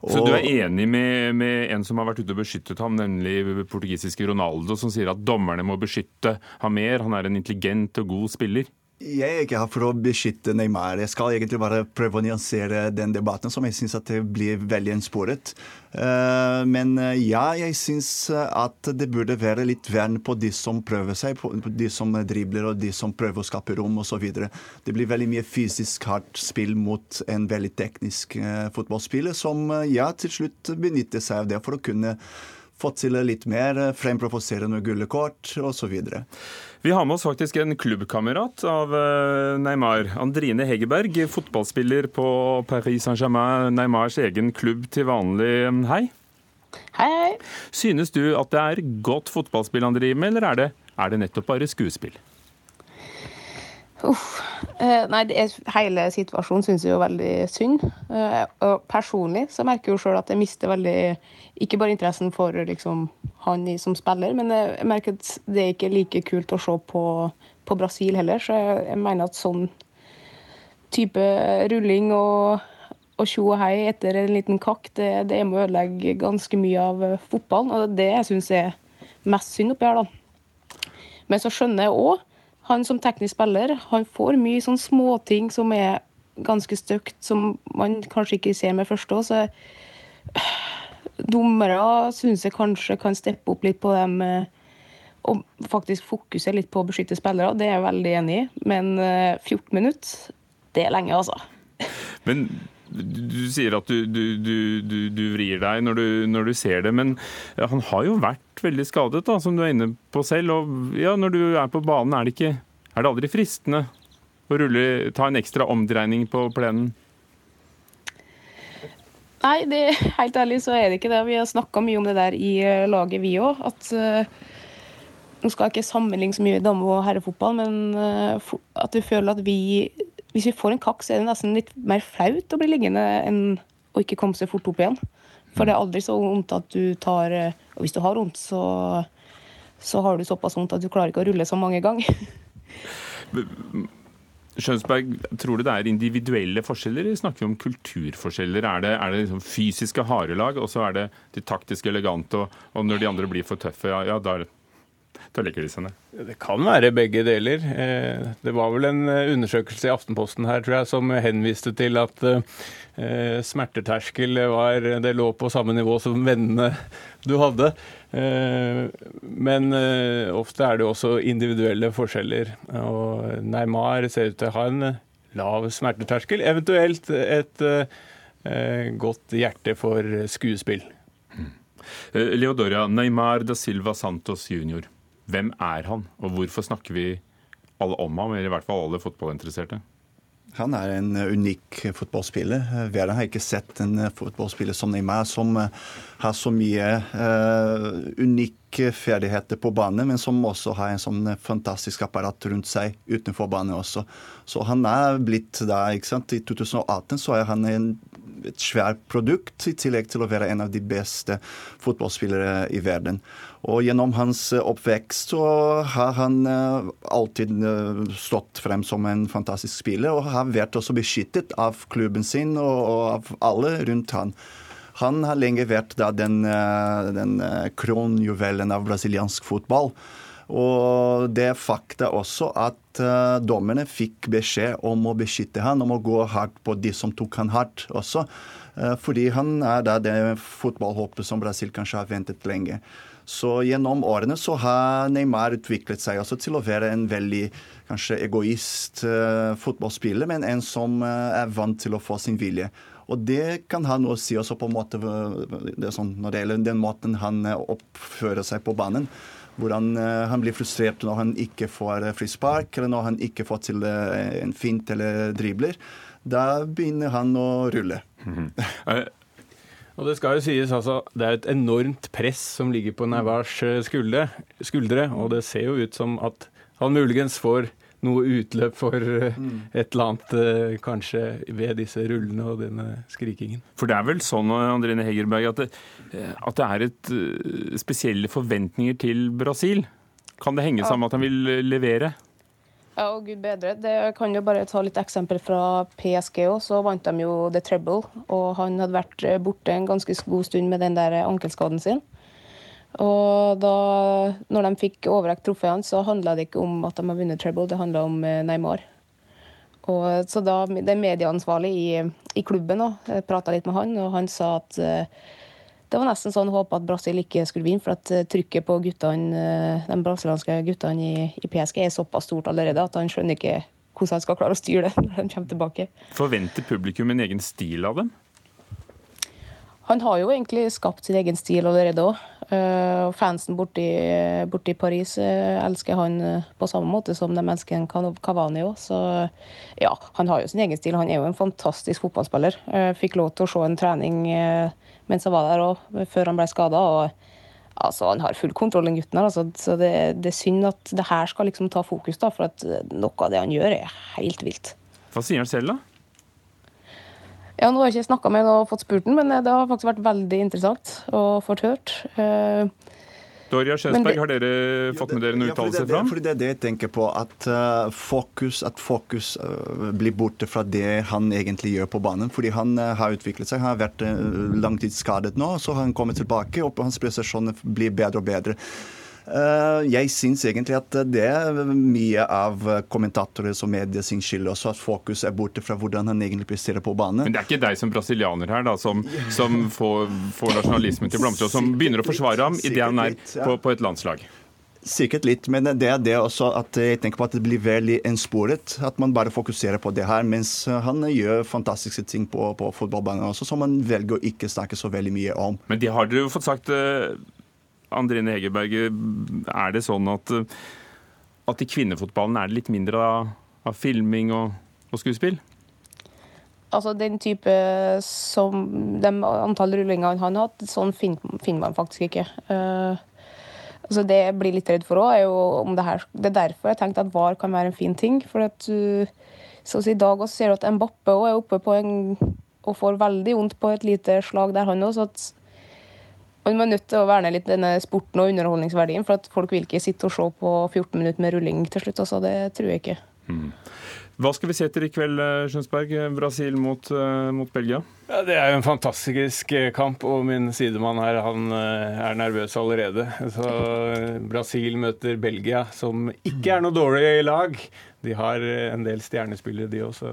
[SPEAKER 1] Og... Så du er enig med, med, en som har vært ute og beskyttet ham, nemlig portugisiske Ronaldo, som sier at dommerne må beskytte ham mer, han er en intelligent og god spiller?
[SPEAKER 15] Jeg er ikke her for å beskytte Neymar. Jeg skal egentlig bare prøve å nyansere den debatten, som jeg syns blir veldig ensporet. Eh, men eh, ja, jeg syns at det burde være litt vern på de som prøver seg, på de som dribler og de som prøver å skape rom osv. Det blir veldig mye fysisk hardt spill mot en veldig teknisk eh, fotballspiller, som ja, til slutt benytter seg av det for å kunne få til litt mer, fremprovosere noen gule kort osv.
[SPEAKER 1] Vi har med oss faktisk en klubbkamerat av eh, Neymar. Andrine Hegerberg, fotballspiller på Paris Saint-Germain, Neymars egen klubb til vanlig. Hei.
[SPEAKER 16] Hei, hei.
[SPEAKER 1] Synes du at det er godt fotballspill han driver med, eller er det, er det nettopp bare skuespill?
[SPEAKER 16] Uff. Eh, nei, er, hele situasjonen syns jeg er veldig synd. Eh, og personlig så merker jeg jo sjøl at jeg mister veldig Ikke bare interessen for liksom, han som spiller, men jeg merker at det er ikke like kult å se på, på Brasil heller. Så jeg, jeg, mener at sånn type rulling og og tjo og hei etter en liten kakk, det, det må ødelegge ganske mye av fotballen. Og det er det jeg syns er mest synd oppi her, da. Men så skjønner jeg òg han som teknisk spiller han får mye sånn småting som er ganske stygt, som man kanskje ikke ser med første. Så dommere syns jeg kanskje kan steppe opp litt på dem og faktisk fokusere litt på å beskytte spillere. Det er jeg veldig enig i. Men 14 eh, minutter, det er lenge, altså.
[SPEAKER 1] Men du sier at du, du, du, du vrir deg når, når du, ser det, men han har jo vært veldig skadet, da, som du er inne på selv. Og ja, når du er på banen, er det, ikke, er det aldri fristende å rulle, ta en ekstra omdreining på plenen?
[SPEAKER 16] Nei, det, helt ærlig så er det ikke det. Vi har snakka mye om det der i eh, laget, vi òg. At uh, Nå skal jeg ikke sammenligne så mye dame- og herrefotball, men uh, at vi føler at vi hvis vi får en kakk, så er det nesten litt mer flaut å bli liggende enn å ikke komme seg fort opp igjen. For det er aldri så vondt at du tar Og hvis du har vondt, så, så har du såpass vondt at du klarer ikke å rulle så mange ganger.
[SPEAKER 1] Skjønsberg, tror du det er individuelle forskjeller? Vi snakker om kulturforskjeller. Er det, er det liksom fysiske harelag, og så er det de taktiske elegante, og, og når de andre blir for tøffe, ja, ja da det ned?
[SPEAKER 14] Det kan være begge deler. Eh, det var vel en eh, undersøkelse i Aftenposten her, tror jeg, som henviste til at eh, smerteterskel var Det lå på samme nivå som vennene du hadde. Men ofte er det også individuelle forskjeller. Og Neymar ser ut til å ha en lav smerteterskel, eventuelt et godt hjerte for skuespill.
[SPEAKER 1] Mm. Leodoria Neymar da Silva Santos jr. Hvem er han, og hvorfor snakker vi alle om ham, eller i hvert fall alle fotballinteresserte?
[SPEAKER 15] Han er en unik fotballspiller. Verden har ikke sett en fotballspiller som Neymar, som har så mye uh, unike ferdigheter på banen, men som også har en sånn fantastisk apparat rundt seg utenfor banen også. Så han er blitt da, ikke sant. I 2018 så er han en et svært produkt, i tillegg til å være en av de beste fotballspillere i verden. Og gjennom hans oppvekst så har han alltid stått frem som en fantastisk spiller, og har vært også beskyttet av klubben sin og av alle rundt han. Han har lenge vært da, den, den kronjuvelen av brasiliansk fotball. Og det er fakta også at uh, dommerne fikk beskjed om å beskytte han, om å gå hardt på de som tok han hardt også. Uh, fordi han er da det fotballhåpet som Brasil kanskje har ventet lenge. Så gjennom årene så har Neymar utviklet seg også til å være en veldig kanskje egoist uh, fotballspiller, men en som er vant til å få sin vilje. Og det kan ha noe å si også på en måte det sånn, når det gjelder den måten han oppfører seg på banen hvor han, eh, blir frustrert når han ikke får eh, frispark, eller når han ikke får til eh, en fint eller dribler. Da begynner han å rulle. Mm -hmm.
[SPEAKER 14] Og Det skal jo sies altså, det er et enormt press som ligger på Navars skuldre, skuldre, og det ser jo ut som at han muligens får noe utløp for mm. et eller annet kanskje ved disse rullene og denne skrikingen.
[SPEAKER 1] For det er vel sånn Andrine Hegerberg, at det, at det er et spesielle forventninger til Brasil? Kan det henge sammen med at han vil levere?
[SPEAKER 16] Ja, og gud bedre. Det kan jo bare ta litt eksempel fra PSG òg. Så vant de jo The Treble, og han hadde vært borte en ganske god stund med den der ankelskaden sin. Og da når de fikk overrekt trofeene, så handla det ikke om at de har vunnet treble, det handla om eh, Neymar. Og, så da det medieansvarlig i, i klubben prata litt med han, og han sa at uh, det var nesten sånn håp at Brasil ikke skulle vinne, for at uh, trykket på guttene, uh, de brasilianske guttene i, i, PSG er såpass stort allerede at han skjønner ikke hvordan han skal klare å styre det når de kommer tilbake.
[SPEAKER 1] Forventer publikum en egen stil av dem?
[SPEAKER 16] Han har jo egentlig skapt sin egen stil allerede òg. Uh, fansen borti, borti Paris uh, elsker han uh, på samme måte som de elsker Cavani òg. Så ja, han har jo sin egen stil. Han er jo en fantastisk fotballspiller. fikk lov til å se en trening mens han var der òg, før han ble skada. Altså, han har full kontroll, den gutten her. Altså. Så det, det, er synd at det her skal liksom ta fokus, da, for at noe av det han gjør, er helt vilt.
[SPEAKER 1] Hva sier han selv, da?
[SPEAKER 16] Ja, nå har jeg ikke snakka med ham og fått spurt den, men det har faktisk vært veldig interessant å få hørt. Dorja
[SPEAKER 1] Doria Skjønsberg, har dere fått med dere noen uttalelser fra ham?
[SPEAKER 15] Fordi det er det jeg tenker på, at uh, fokus, at fokus uh, blir borte fra det han egentlig gjør på banen. Fordi han uh, har utviklet seg. Han har vært langtidsskadet nå, så har han kommet tilbake, og hans prestasjoner blir bedre og bedre. Eh, jeg syns egentlig at det er mye av kommentatorer og medier sin skyld også, at fokus er borte fra hvordan han egentlig presterer på banen.
[SPEAKER 1] Men det er ikke deg som brasilianer her da, som, som får, får nasjonalismen til å blomstre, og som begynner å forsvare ham idet han er på, på et landslag?
[SPEAKER 15] Sikkert litt, men det er det også at jeg tenker på at det blir veldig ensporet. At man bare fokuserer på det her, mens han gjør fantastiske ting på, på fotballbanen også, som man velger å ikke snakke så veldig mye om.
[SPEAKER 1] Men det har dere jo fått sagt eh, Andrine Hegerberg, er det sånn at, at i kvinnefotballen er det litt mindre av, av filming og, og, skuespill?
[SPEAKER 16] Altså Den type som de antall rullinger han har hatt, sånn finner, finner man faktisk ikke. Uh, altså Det jeg blir litt redd for òg, er jo om det her Det er derfor jeg tenkte at VAR kan være en fin ting. For at du så I dag også ser du at Mbappe òg er oppe på en og får veldig vondt på et lite slag der, han òg. Så at man er nødt til å verne litt denne sporten og underholdningsverdien, for at folk vil ikke sitte og se på 14 minutter med rulling til slutt. Altså, det tror jeg ikke. Mm.
[SPEAKER 1] Hva skal vi se etter i kveld, eh, Skjønsberg? Brasil mot, uh, mot Belgia?
[SPEAKER 14] Ja, det er jo en fantastisk eh, kamp, og min sidemann her han er nervøs allerede. Så Brasil møter Belgia, som ikke er noe dårlig i lag. De har en del stjernespillere, de også.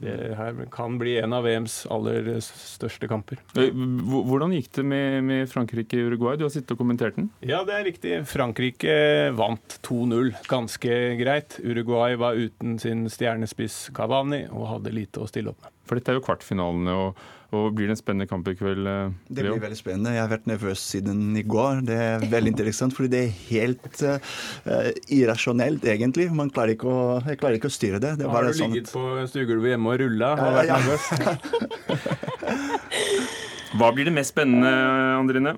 [SPEAKER 14] Det her kan bli en av VMs aller største kamper.
[SPEAKER 1] Eh, hvordan gikk det med, med Frankrike-Uruguay? Du har sittet og kommentert den?
[SPEAKER 14] Ja, det er riktig. Frankrike vant 2-0 ganske greit. Uruguay var uten sin stjernespiss Cavani og hadde lite å stille opp med.
[SPEAKER 1] For dette er jo kvartfinalene. og og Blir det en spennende kamp i kveld? Leo?
[SPEAKER 15] Eh, det blir veldig spennende. Jeg har vært nervøs siden i går. Det er veldig interessant, fordi det er helt uh, irrasjonelt, egentlig. Man klarer ikke å, jeg klarer ikke å styre det. det
[SPEAKER 14] har du sånn ligget på stuegulvet hjemme og rulla og vært ja, ja.
[SPEAKER 1] nervøs? Hva blir det mest spennende, Andrine?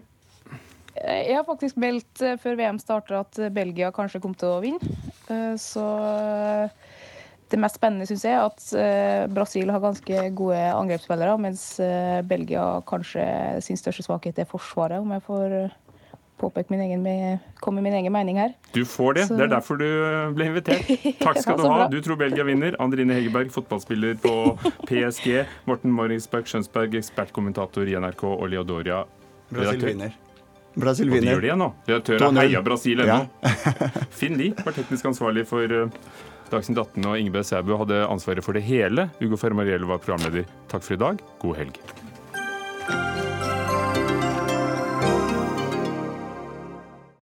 [SPEAKER 16] Jeg har faktisk meldt før VM starter at Belgia kanskje kom til å vinne. Så det mest spennende syns jeg er at eh, Brasil har ganske gode angrepsspillere, mens eh, Belgia kanskje sin største svakhet er forsvaret, om jeg får eh, påpeke min egen, komme med min egen mening her.
[SPEAKER 1] Du får det. Så... Det er derfor du ble invitert. Takk skal du ha. Du tror Belgia vinner. Andrine Hegerberg, fotballspiller på PSG. Morten Morrisberg Skjønsberg, ekspertkommentator i NRK, og Leodoria,
[SPEAKER 15] Brasil vinner. Brasil vinner.
[SPEAKER 1] Og de gjør det nå. Redaktøren heia Brasil ennå. Ja. Finn Lie var teknisk ansvarlig for Dagsnytt 18, og Ingebjørg Sæbø hadde ansvaret for det hele. Ugo Fermariello var programleder. Takk for i dag. God helg.